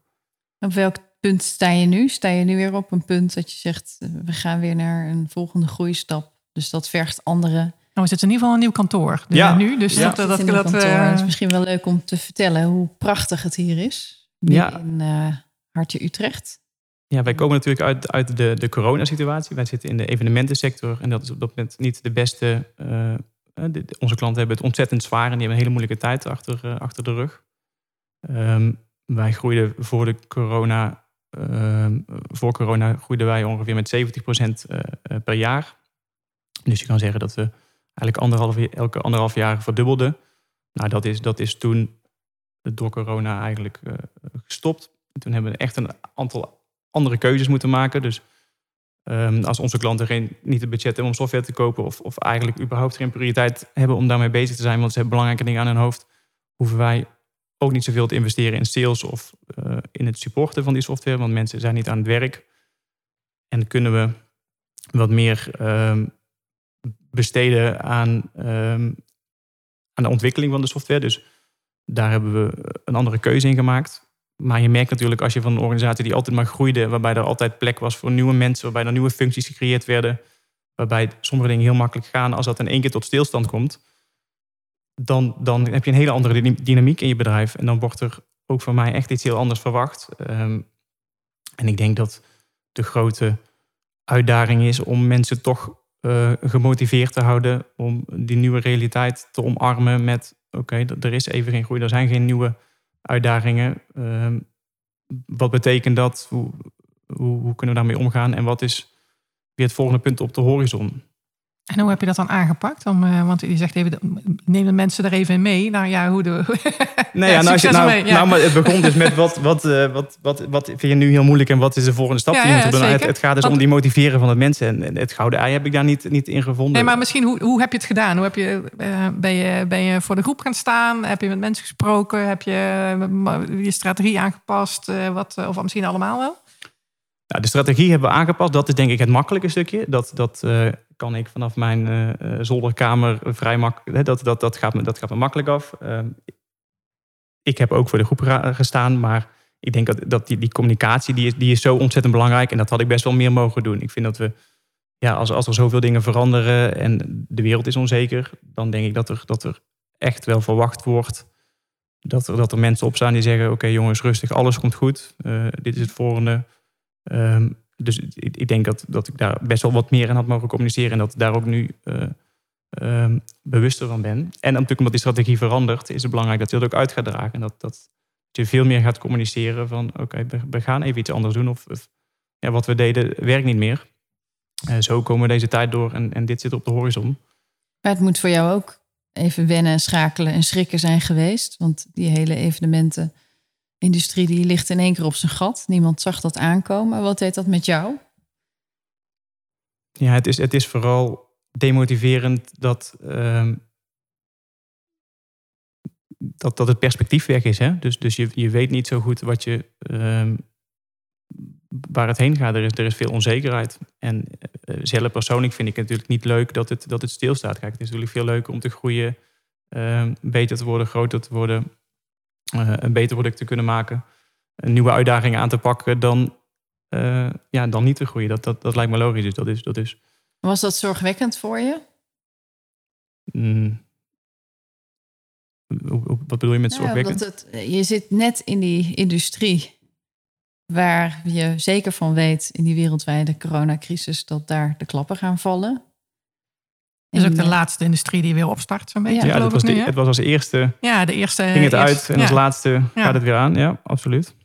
Op welk punt sta je nu? Sta je nu weer op een punt dat je zegt, we gaan weer naar een volgende groeistap. Dus dat vergt andere. Nou, we zitten in ieder geval een nieuw kantoor dus ja. nu. Dus dat, dat, dat, dat uh... Het is misschien wel leuk om te vertellen hoe prachtig het hier is. Ja. In uh, Hartje Utrecht. Ja, wij komen natuurlijk uit, uit de, de coronasituatie. Wij zitten in de evenementensector en dat is op dat moment niet de beste. Uh, onze klanten hebben het ontzettend zwaar en die hebben een hele moeilijke tijd achter, achter de rug. Um, wij groeiden voor de corona, uh, voor corona groeiden wij ongeveer met 70% uh, eh, per jaar. Dus je kan zeggen dat we eigenlijk anderhalf, elke anderhalf jaar verdubbelden. Nou, dat is, dat is toen door corona eigenlijk gestopt. Toen hebben we echt een aantal andere keuzes moeten maken. Dus um, als onze klanten geen, niet het budget hebben om software te kopen, of, of eigenlijk überhaupt geen prioriteit hebben om daarmee bezig te zijn, want ze hebben belangrijke dingen aan hun hoofd, hoeven wij ook niet zoveel te investeren in sales of uh, in het supporten van die software, want mensen zijn niet aan het werk. En kunnen we wat meer um, besteden aan, um, aan de ontwikkeling van de software. Dus daar hebben we een andere keuze in gemaakt. Maar je merkt natuurlijk als je van een organisatie die altijd maar groeide, waarbij er altijd plek was voor nieuwe mensen, waarbij er nieuwe functies gecreëerd werden, waarbij sommige dingen heel makkelijk gaan als dat in één keer tot stilstand komt, dan, dan heb je een hele andere dynamiek in je bedrijf. En dan wordt er ook van mij echt iets heel anders verwacht. Ehm, en ik denk dat de grote uitdaging is om mensen toch uh, gemotiveerd te houden om die nieuwe realiteit te omarmen met oké, er is even geen groei, er zijn geen nieuwe uitdagingen. Ehm, wat betekent dat? Hoe, hoe, hoe, kunnen we daarmee omgaan? En wat is weer het volgende punt op de horizon? En hoe heb je dat dan aangepakt? Om, uh, want je zegt even, neem de mensen er even in mee. Nou ja, hoe de. Nee, ja, nou, nou, nou, maar het begon dus met wat, wat, uh, wat, wat, wat vind je nu heel moeilijk en wat is de volgende stap die je moet doen? Het, het, gaat dus om die motiveren van de mensen. En het gouden ei heb ik daar niet, niet in gevonden. Nee, maar misschien, hoe, hoe heb je het gedaan? Hoe heb je, uh, ben, je, ben je voor de groep gaan staan? Heb je met mensen gesproken? Heb je je strategie aangepast? wat, of misschien allemaal wel? De strategie hebben we aangepast. Dat is denk ik het makkelijke stukje. Dat, dat uh, kan ik vanaf mijn uh, zolderkamer vrij makkelijk. Dat, dat, dat, gaat me, dat gaat me makkelijk af. Uh, ik heb ook voor de groep gestaan, maar ik denk dat, dat die, die communicatie die is, die is zo ontzettend belangrijk. En dat had ik best wel meer mogen doen. Ik vind dat we, ja, als, als er zoveel dingen veranderen en de wereld is onzeker, dan denk ik dat er, dat er echt wel verwacht wordt. Dat er, dat er mensen opstaan die zeggen: Oké, jongens, rustig, alles komt goed. dit is het volgende Um, dus ik, denk dat, dat ik daar best wel wat meer aan had mogen communiceren. En dat ik daar ook nu uh, um, bewuster van ben. En natuurlijk omdat die strategie verandert, is het belangrijk dat je dat ook uit gaat dragen. En dat, dat je veel meer gaat communiceren van oké, we, gaan even iets anders doen. Of, ja, wat we deden werkt niet meer. Uh, zo komen we deze tijd door en, en dit zit op de horizon. Maar het moet voor jou ook even wennen en schakelen en schrikken zijn geweest. Want die hele evenementen industrie die ligt in één keer op zijn gat. Niemand zag dat aankomen. Wat deed dat met jou? Ja, het is, het is vooral demotiverend dat, uh, dat, dat het perspectief weg is. Hè? Dus, dus je, je weet niet zo goed wat je, uh, waar het heen gaat. Er is, er is veel onzekerheid. En uh, zelf persoonlijk vind ik het natuurlijk niet leuk dat het, dat het stilstaat. Kijk, het is natuurlijk veel leuker om te groeien, ehm, beter te worden, groter te worden een beter product te kunnen maken, nieuwe uitdagingen aan te pakken, dan, uh, ja, dan niet te groeien. Dat, dat, dat lijkt me logisch. Dus dat is, dat is... Was dat zorgwekkend voor je? Mm. Wat bedoel je met nou zorgwekkend? het, je zit net in die industrie waar je zeker van weet in die wereldwijde coronacrisis dat daar de klappen gaan vallen. Dat is ook de laatste industrie die weer opstart, zo'n beetje. Ja, het, was nu, het was als eerste. Ja, de eerste. Ging het uit en als laatste gaat het weer aan. Ja, absoluut.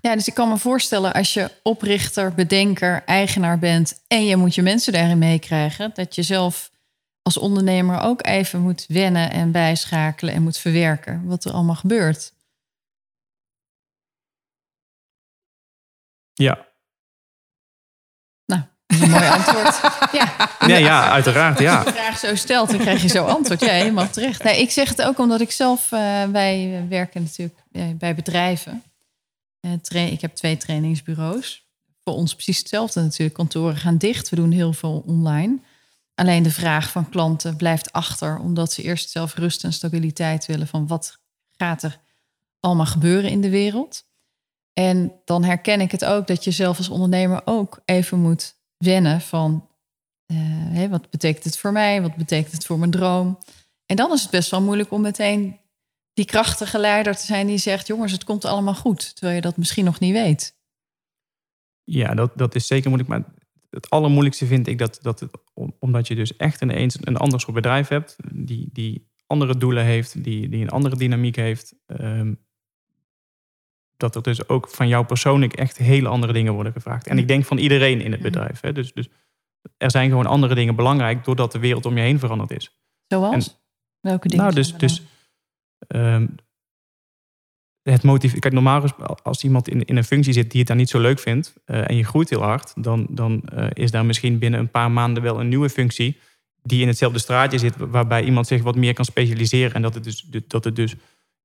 Ja, dus ik kan me voorstellen als je oprichter, bedenker, eigenaar bent en je moet je mensen daarin meekrijgen, dat je zelf als ondernemer ook even moet wennen en bijschakelen en moet verwerken wat er allemaal gebeurt. Ja, een mooi antwoord. Ja. Ja, ja, uiteraard. Ja. Als je de vraag zo stelt, dan krijg je zo antwoord. Ja, helemaal terecht. Nee, ik zeg het ook omdat ik zelf, uh, wij werken natuurlijk bij bedrijven. Eh, ik heb twee trainingsbureaus. Voor ons precies hetzelfde natuurlijk. Kantoren gaan dicht. We doen heel veel online. Alleen de vraag van klanten blijft achter, omdat ze eerst zelf rust en stabiliteit willen van wat gaat er allemaal gebeuren in de wereld. En dan herken ik het ook dat je zelf als ondernemer ook even moet wennen van eh, wat betekent het voor mij, wat betekent het voor mijn droom. En dan is het best wel moeilijk om meteen die krachtige leider te zijn die zegt, jongens, het komt allemaal goed, terwijl je dat misschien nog niet weet. Ja, dat, dat is zeker moeilijk. Maar het allermoeilijkste vind ik dat, dat het, om- omdat je dus echt ineens een ander soort bedrijf hebt, die, die andere doelen heeft, die, die een andere dynamiek heeft, ehm, dat er dus ook van jou persoonlijk echt hele andere dingen worden gevraagd. En ik denk van iedereen in het bedrijf. Hè? Dus, dus er zijn gewoon andere dingen belangrijk doordat de wereld om je heen veranderd is. Zoals? Welke dingen? Nou, dus, dus ehm, het motief. Kijk, normaal als iemand in, in een functie zit die het daar niet zo leuk vindt eh, en je groeit heel hard, dan, dan eh, is daar misschien binnen een paar maanden wel een nieuwe functie die in hetzelfde straatje zit, waarbij iemand zich wat meer kan specialiseren en dat het dus, dat het dus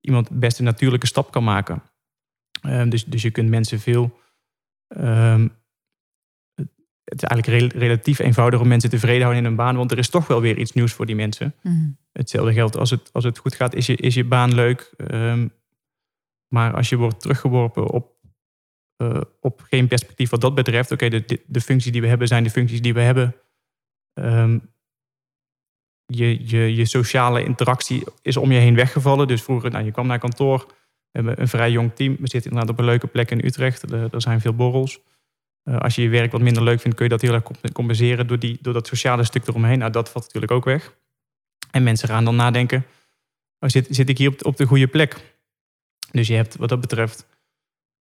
iemand best een natuurlijke stap kan maken. Ehm, dus, dus je kunt mensen veel. ehm, het is eigenlijk rel- relatief eenvoudig om mensen tevreden houden in hun baan, want er is toch wel weer iets nieuws voor die mensen. Mhm. Hetzelfde geldt als het, als het goed gaat, is je, is je baan leuk. Ehm, maar als je wordt teruggeworpen op, eh, op geen perspectief wat dat betreft. Oké, de, de, de functies die we hebben zijn de functies die we hebben. Je, je, je sociale interactie is om je heen weggevallen. Dus vroeger, nou, je kwam naar kantoor. We hebben een vrij jong team. We zitten inderdaad op een leuke plek in Utrecht. Er, er zijn veel borrels. Eh, als je je werk wat minder leuk vindt, kun je dat heel erg comp- compenseren door, die, door dat sociale stuk eromheen. Nou, dat valt natuurlijk ook weg. En mensen gaan dan nadenken, oh, zit, zit ik hier op, op de goede plek? Dus je hebt wat dat betreft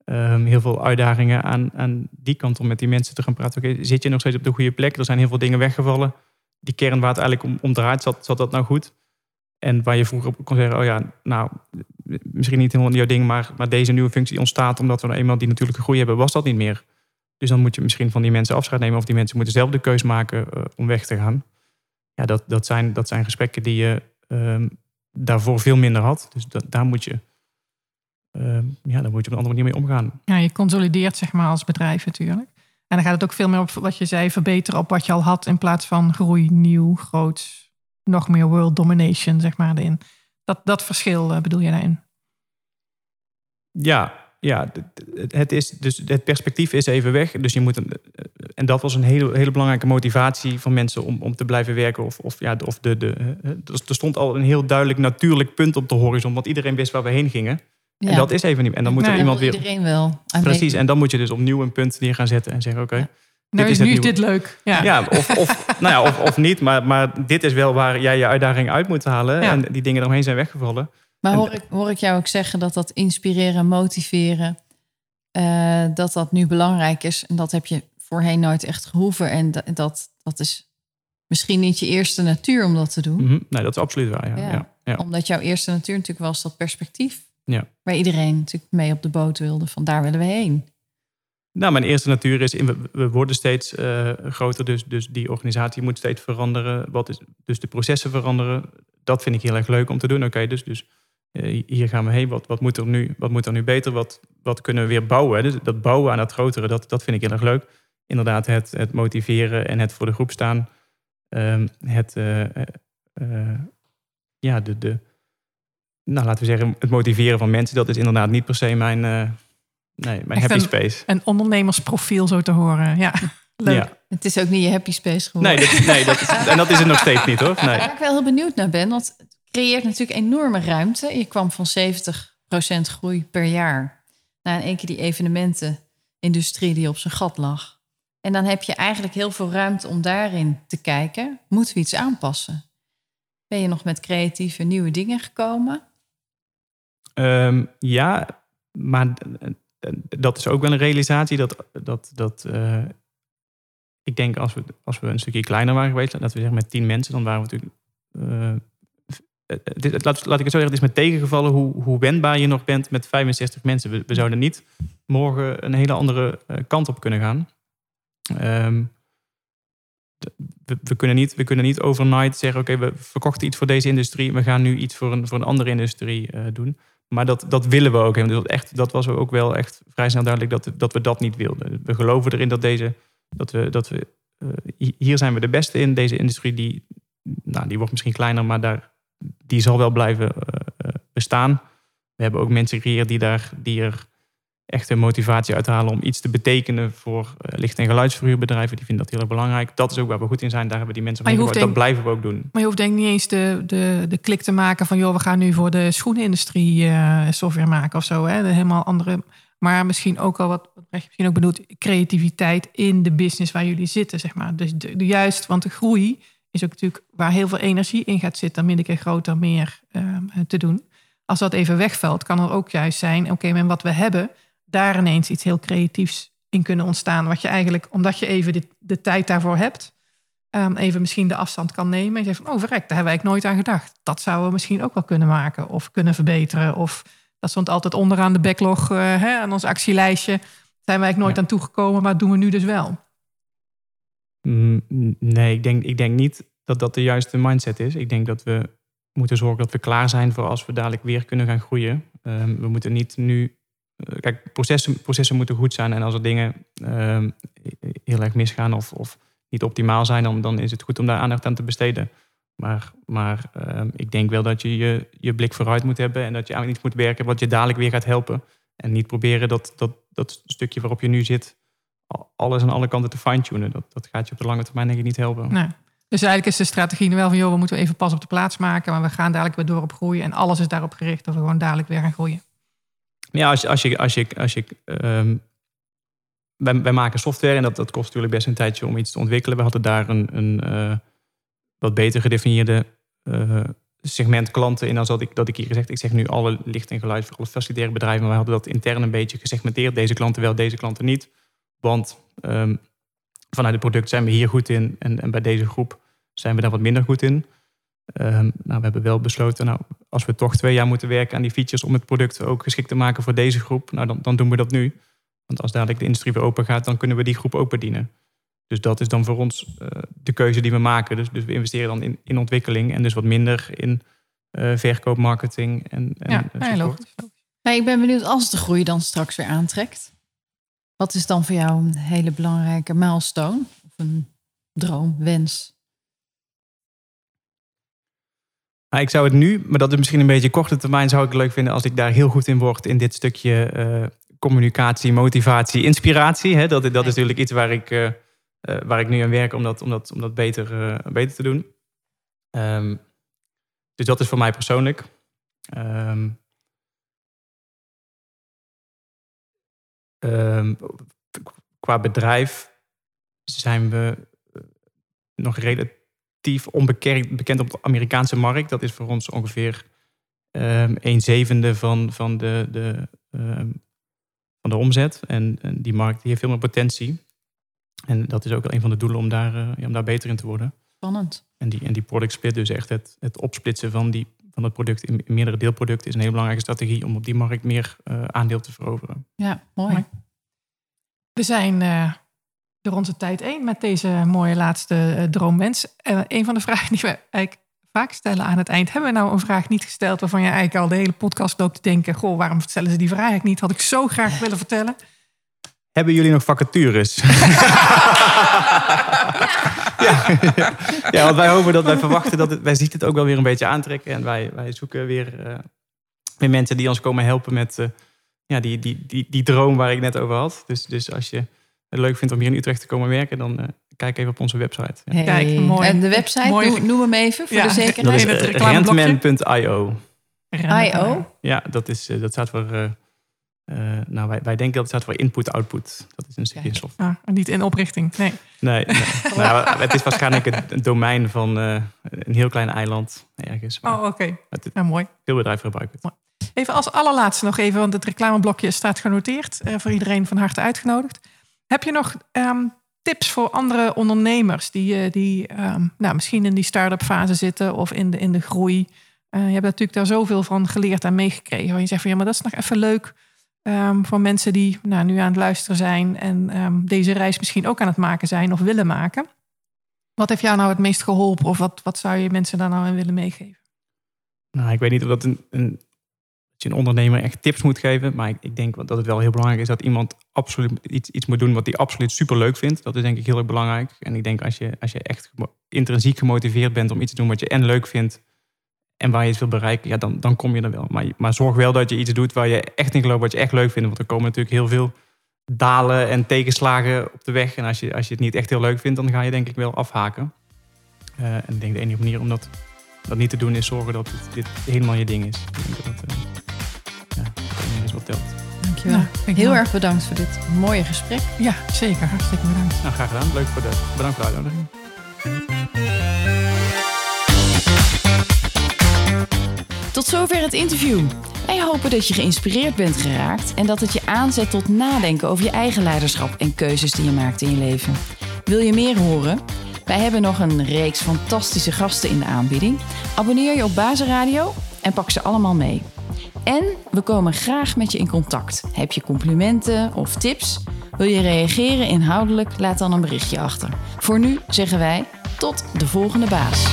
ehm, heel veel uitdagingen aan, aan die kant om met die mensen te gaan praten. Oké, zit je nog steeds op de goede plek? Er zijn heel veel dingen weggevallen. Die kern waar het eigenlijk om, om draait, zat, zat dat nou goed? En waar je vroeger op kon zeggen, oh ja, nou, misschien niet helemaal jouw ding, maar, maar deze nieuwe functie ontstaat omdat we nou eenmaal die natuurlijke groei hebben, was dat niet meer. Dus dan moet je misschien van die mensen afscheid nemen of die mensen moeten zelf de keus maken eh, om weg te gaan. Ja, dat, dat, zijn, dat zijn gesprekken die je ehm, daarvoor veel minder had. Dus dat, daar moet je, ehm, ja, daar moet je op een andere manier mee omgaan. Ja, je consolideert zeg maar als bedrijf natuurlijk. En dan gaat het ook veel meer op wat je zei, verbeteren op wat je al had in plaats van groei, nieuw, groot, nog meer world domination zeg maar erin. Dat, dat verschil eh, bedoel je daarin? Ja, ja het, is, dus het perspectief is even weg. Dus je moet een, en dat was een hele, hele belangrijke motivatie van mensen om, om te blijven werken. Of, of, ja, of de, de, eh, er er stond al een heel duidelijk natuurlijk punt op de horizon, want iedereen wist waar we heen gingen. Ja. En dat is even niet. En dan moet Nee, er iemand weer. Iedereen wel. Precies, en dan moet je dus opnieuw een punt neer gaan zetten en zeggen: Oké, Nou, is is, nu is nieuwe. dit leuk. Ja. ja, of, of, nou ja, of, of niet, maar, maar dit is wel waar jij je uitdaging uit moet halen. Ja. En die dingen eromheen zijn weggevallen. Maar En- hoor ik, hoor ik jou ook zeggen dat dat inspireren, motiveren, eh, dat dat nu belangrijk is. En dat heb je voorheen nooit echt gehoeven. En dat, dat, is misschien niet je eerste natuur om dat te doen. Mhm. Nee, dat is absoluut waar. Ja. Ja. Ja. Ja. Omdat jouw eerste natuur natuurlijk was dat perspectief. Ja. Waar iedereen natuurlijk mee op de boot wilde. Van daar willen we heen. Nou, mijn eerste natuur is, we, worden steeds eh, groter, dus, dus die organisatie moet steeds veranderen. Wat is, dus de processen veranderen. Dat vind ik heel erg leuk om te doen. Oké, dus, dus eh, hier gaan we heen. Wat, wat, moet er nu, wat moet er nu beter? Wat, wat kunnen we weer bouwen? Dus dat bouwen aan dat grotere, dat, dat vind ik heel erg leuk. Inderdaad, het, het motiveren en het voor de groep staan. Ehm, het, eh, ja, de, de, nou, laten we zeggen, het motiveren van mensen, dat is inderdaad niet per se mijn, nee, mijn Echt happy een- space. Een ondernemersprofiel zo te horen. Ja, leuk. Ja. Het is ook niet je happy space geworden. Nee, dat, nee dat is, en dat is het nog steeds niet hoor. Nee. Waar ik wel heel benieuwd naar ben, want het creëert natuurlijk enorme ruimte. Je kwam van 70% groei per jaar naar in één keer die evenementenindustrie die op zijn gat lag. En dan heb je eigenlijk heel veel ruimte om daarin te kijken. Moeten we iets aanpassen? Ben je nog met creatieve nieuwe dingen gekomen? Ehm, ja, maar eh, dat is ook wel een realisatie dat, dat, dat eh, ik denk als we, als we een stukje kleiner waren geweest, laten we zeggen met tien mensen, dan waren we natuurlijk. eh, is- het- laat, ik het zo zeggen, het is me tegengevallen hoe, hoe wendbaar je nog bent met 65 mensen. We, we zouden niet morgen een hele andere eh, kant op kunnen gaan. Ehm, we, kunnen niet, we kunnen niet overnight zeggen: Oké, we verkochten iets voor deze industrie. We gaan nu iets voor een, voor een andere industrie eh, doen. Maar dat, dat willen we ook. En dat, echt, dat was ook wel echt vrij snel duidelijk dat, dat we dat niet wilden. We geloven erin dat deze, dat we, dat we uh, hier zijn we de beste in. Deze industrie die, nou, die wordt misschien kleiner, maar daar, die zal wel blijven uh, bestaan. We hebben ook mensen gecreëerd die, daar, die er echt een motivatie uithalen om iets te betekenen voor uh, licht- en geluidsverhuurbedrijven. Die vinden dat heel erg belangrijk. Dat is ook waar we goed in zijn. Daar hebben die mensen van Dat blijven we ook doen. Maar je hoeft denk ik niet eens de, de, de klik te maken van... joh, we gaan nu voor de schoenenindustrie uh, software maken of zo. Hè? De helemaal andere... Maar misschien ook al wat, wat misschien ook bedoelt... creativiteit in de business waar jullie zitten, zeg maar. Dus de, de juist, want de groei is ook natuurlijk waar heel veel energie in gaat zitten... om keer groter, meer uh, te doen. Als dat even wegvalt, kan er ook juist zijn... oké, okay, wat we hebben daar ineens iets heel creatiefs in kunnen ontstaan. Wat je eigenlijk, omdat je even de, de tijd daarvoor hebt, um, even misschien de afstand kan nemen. En je zegt van, oh verrek, daar hebben wij nooit aan gedacht. Dat zouden we misschien ook wel kunnen maken of kunnen verbeteren. Of dat stond altijd onderaan de backlog, uh, hè, aan ons actielijstje. Zijn wij nooit aan toegekomen, maar doen we nu dus wel. Mm, nee, ik denk, ik denk niet dat dat de juiste mindset is. Ik denk dat we moeten zorgen dat we klaar zijn voor als we dadelijk weer kunnen gaan groeien. Um, we moeten niet nu eh, kijk, processen, processen moeten goed zijn. En als er dingen ehm, heel erg misgaan of, of niet optimaal zijn, dan, is het goed om daar aandacht aan te besteden. Maar, maar ehm, ik denk wel dat je, je je blik vooruit moet hebben en dat je aan iets moet werken wat je dadelijk weer gaat helpen. En niet proberen dat, dat, dat stukje waarop je nu zit, alles aan alle kanten te fine-tunen. Dat, dat gaat je op de lange termijn denk ik niet helpen. Nee. Dus eigenlijk is de strategie wel van, we moeten even pas op de plaats maken, maar we gaan dadelijk weer door op groeien. En alles is daarop gericht dat we gewoon dadelijk weer gaan groeien. Ja, als, als je. Als je, als je um, wij, wij, maken software en dat, dat kost natuurlijk best een tijdje om iets te ontwikkelen. We hadden daar een, een uh, wat beter gedefinieerde uh, segment klanten in dan dat ik, dat ik hier gezegd. Ik zeg nu alle licht en geluid voor alle facilitaire bedrijven. Maar we hadden dat intern een beetje gesegmenteerd. Deze klanten wel, deze klanten niet. Want um, vanuit het product zijn we hier goed in. En, en bij deze groep zijn we daar wat minder goed in. Um, nou, we hebben wel besloten, nou, als we toch twee jaar moeten werken aan die features om het product ook geschikt te maken voor deze groep, nou, dan, dan doen we dat nu. Want als dadelijk de industrie weer open gaat, dan kunnen we die groep ook bedienen. Dus dat is dan voor ons uh, de keuze die we maken. Dus, dus we investeren dan in, in ontwikkeling en dus wat minder in uh, verkoop, marketing en, en ja, ja, ik ben benieuwd als de groei dan straks weer aantrekt. Wat is dan voor jou een hele belangrijke milestone? Of een droom, wens? Nou, ik zou het nu, maar dat is misschien een beetje korte termijn, zou ik leuk vinden als ik daar heel goed in word in dit stukje uh, communicatie, motivatie, inspiratie. Hè? Dat, dat is natuurlijk iets waar ik, uh, uh, waar ik nu aan werk om dat, om dat, om dat beter, beter te doen. Um, dus dat is voor mij persoonlijk. Um, um, qua bedrijf zijn we nog relatief onbekend bekend op de Amerikaanse markt. Dat is voor ons ongeveer um, een zevende van, van, de, de, um, van de omzet. En, en, die markt die heeft veel meer potentie. En dat is ook wel een van de doelen om daar, uh, om daar beter in te worden. Spannend. En die, en die product split, dus echt het, het opsplitsen van, die, van het product in, meerdere deelproducten, is een hele belangrijke strategie om op die markt meer uh, aandeel te veroveren. Ja, mooi. We zijn uh, door onze tijd één met deze mooie laatste uh, droomwens. Uh, een van de vragen die we eigenlijk vaak stellen aan het eind. Hebben we nou een vraag niet gesteld waarvan je eigenlijk al de hele podcast loopt te denken... goh, waarom stellen ze die vraag eigenlijk niet? Had ik zo graag willen vertellen. Hebben jullie nog vacatures? ja. ja. ja, want wij hopen dat wij verwachten dat het, wij zien het ook wel weer een beetje aantrekken. En wij, wij zoeken weer, uh, weer mensen die ons komen helpen met uh, ja, die, die, die, die droom waar ik net over had. Dus, dus als je het leuk vindt om hier in Utrecht te komen werken, dan uh, kijk even op onze website. Ja. Kijk, mooi. En de website, mooi. noem, hem even voor ja. de zekerheid. Dat is uh, rentman.io. I.O.? Ja, dat, is, uh, dat staat voor... Uh, nou, wij, wij denken dat het staat voor input-output. Dat is een stukje software. Ah, niet in oprichting, nee. Nee, nee. nou, het is waarschijnlijk een, domein van uh, een heel klein eiland ergens. Oh, oké. Okay. Ja, mooi. Veel bedrijven gebruiken het. Even als allerlaatste nog even, want het reclameblokje staat genoteerd. Uh, voor iedereen van harte uitgenodigd. Heb je nog um, tips voor andere ondernemers die, uh, die um, nou, misschien in die start-up fase zitten of in de, in de groei? Uh, je hebt natuurlijk daar zoveel van geleerd en meegekregen. Waar je zegt van ja, maar dat is nog even leuk um, voor mensen die nou, nu aan het luisteren zijn en deze reis misschien ook aan het maken zijn of willen maken. Wat heeft jou nou het meest geholpen of wat, wat zou je mensen daar nou in willen meegeven? Nou, ik weet niet of dat een, een je een ondernemer echt tips moet geven. Maar ik, ik denk dat het wel heel belangrijk is dat iemand absoluut iets, iets moet doen wat hij absoluut super leuk vindt. Dat is denk ik heel erg belangrijk. En ik denk als je, als je echt intrinsiek gemotiveerd bent om iets te doen wat je en leuk vindt en waar je iets wil bereiken, ja, dan, dan kom je er wel. Maar, maar zorg wel dat je iets doet waar je echt in gelooft, wat je echt leuk vindt. Want er komen natuurlijk heel veel dalen en tegenslagen op de weg. En als je, als je het niet echt heel leuk vindt, dan ga je denk ik wel afhaken. Uh, en ik denk de enige manier om dat, dat niet te doen is zorgen dat dit helemaal je ding is. Ik denk dat ja, telt. Dankjewel. Heel erg bedankt voor dit mooie gesprek. Ja, zeker. Hartstikke bedankt. Nou, graag gedaan. Leuk voor de, bedankt voor de uitnodiging. Tot zover het interview. Wij hopen dat je geïnspireerd bent geraakt en dat het je aanzet tot nadenken over je eigen leiderschap en keuzes die je maakt in je leven. Wil je meer horen? Wij hebben nog een reeks fantastische gasten in de aanbieding. Abonneer je op Bazenradio en pak ze allemaal mee. En we komen graag met je in contact. Heb je complimenten of tips? Wil je reageren inhoudelijk? Laat dan een berichtje achter. Voor nu zeggen wij tot de volgende baas.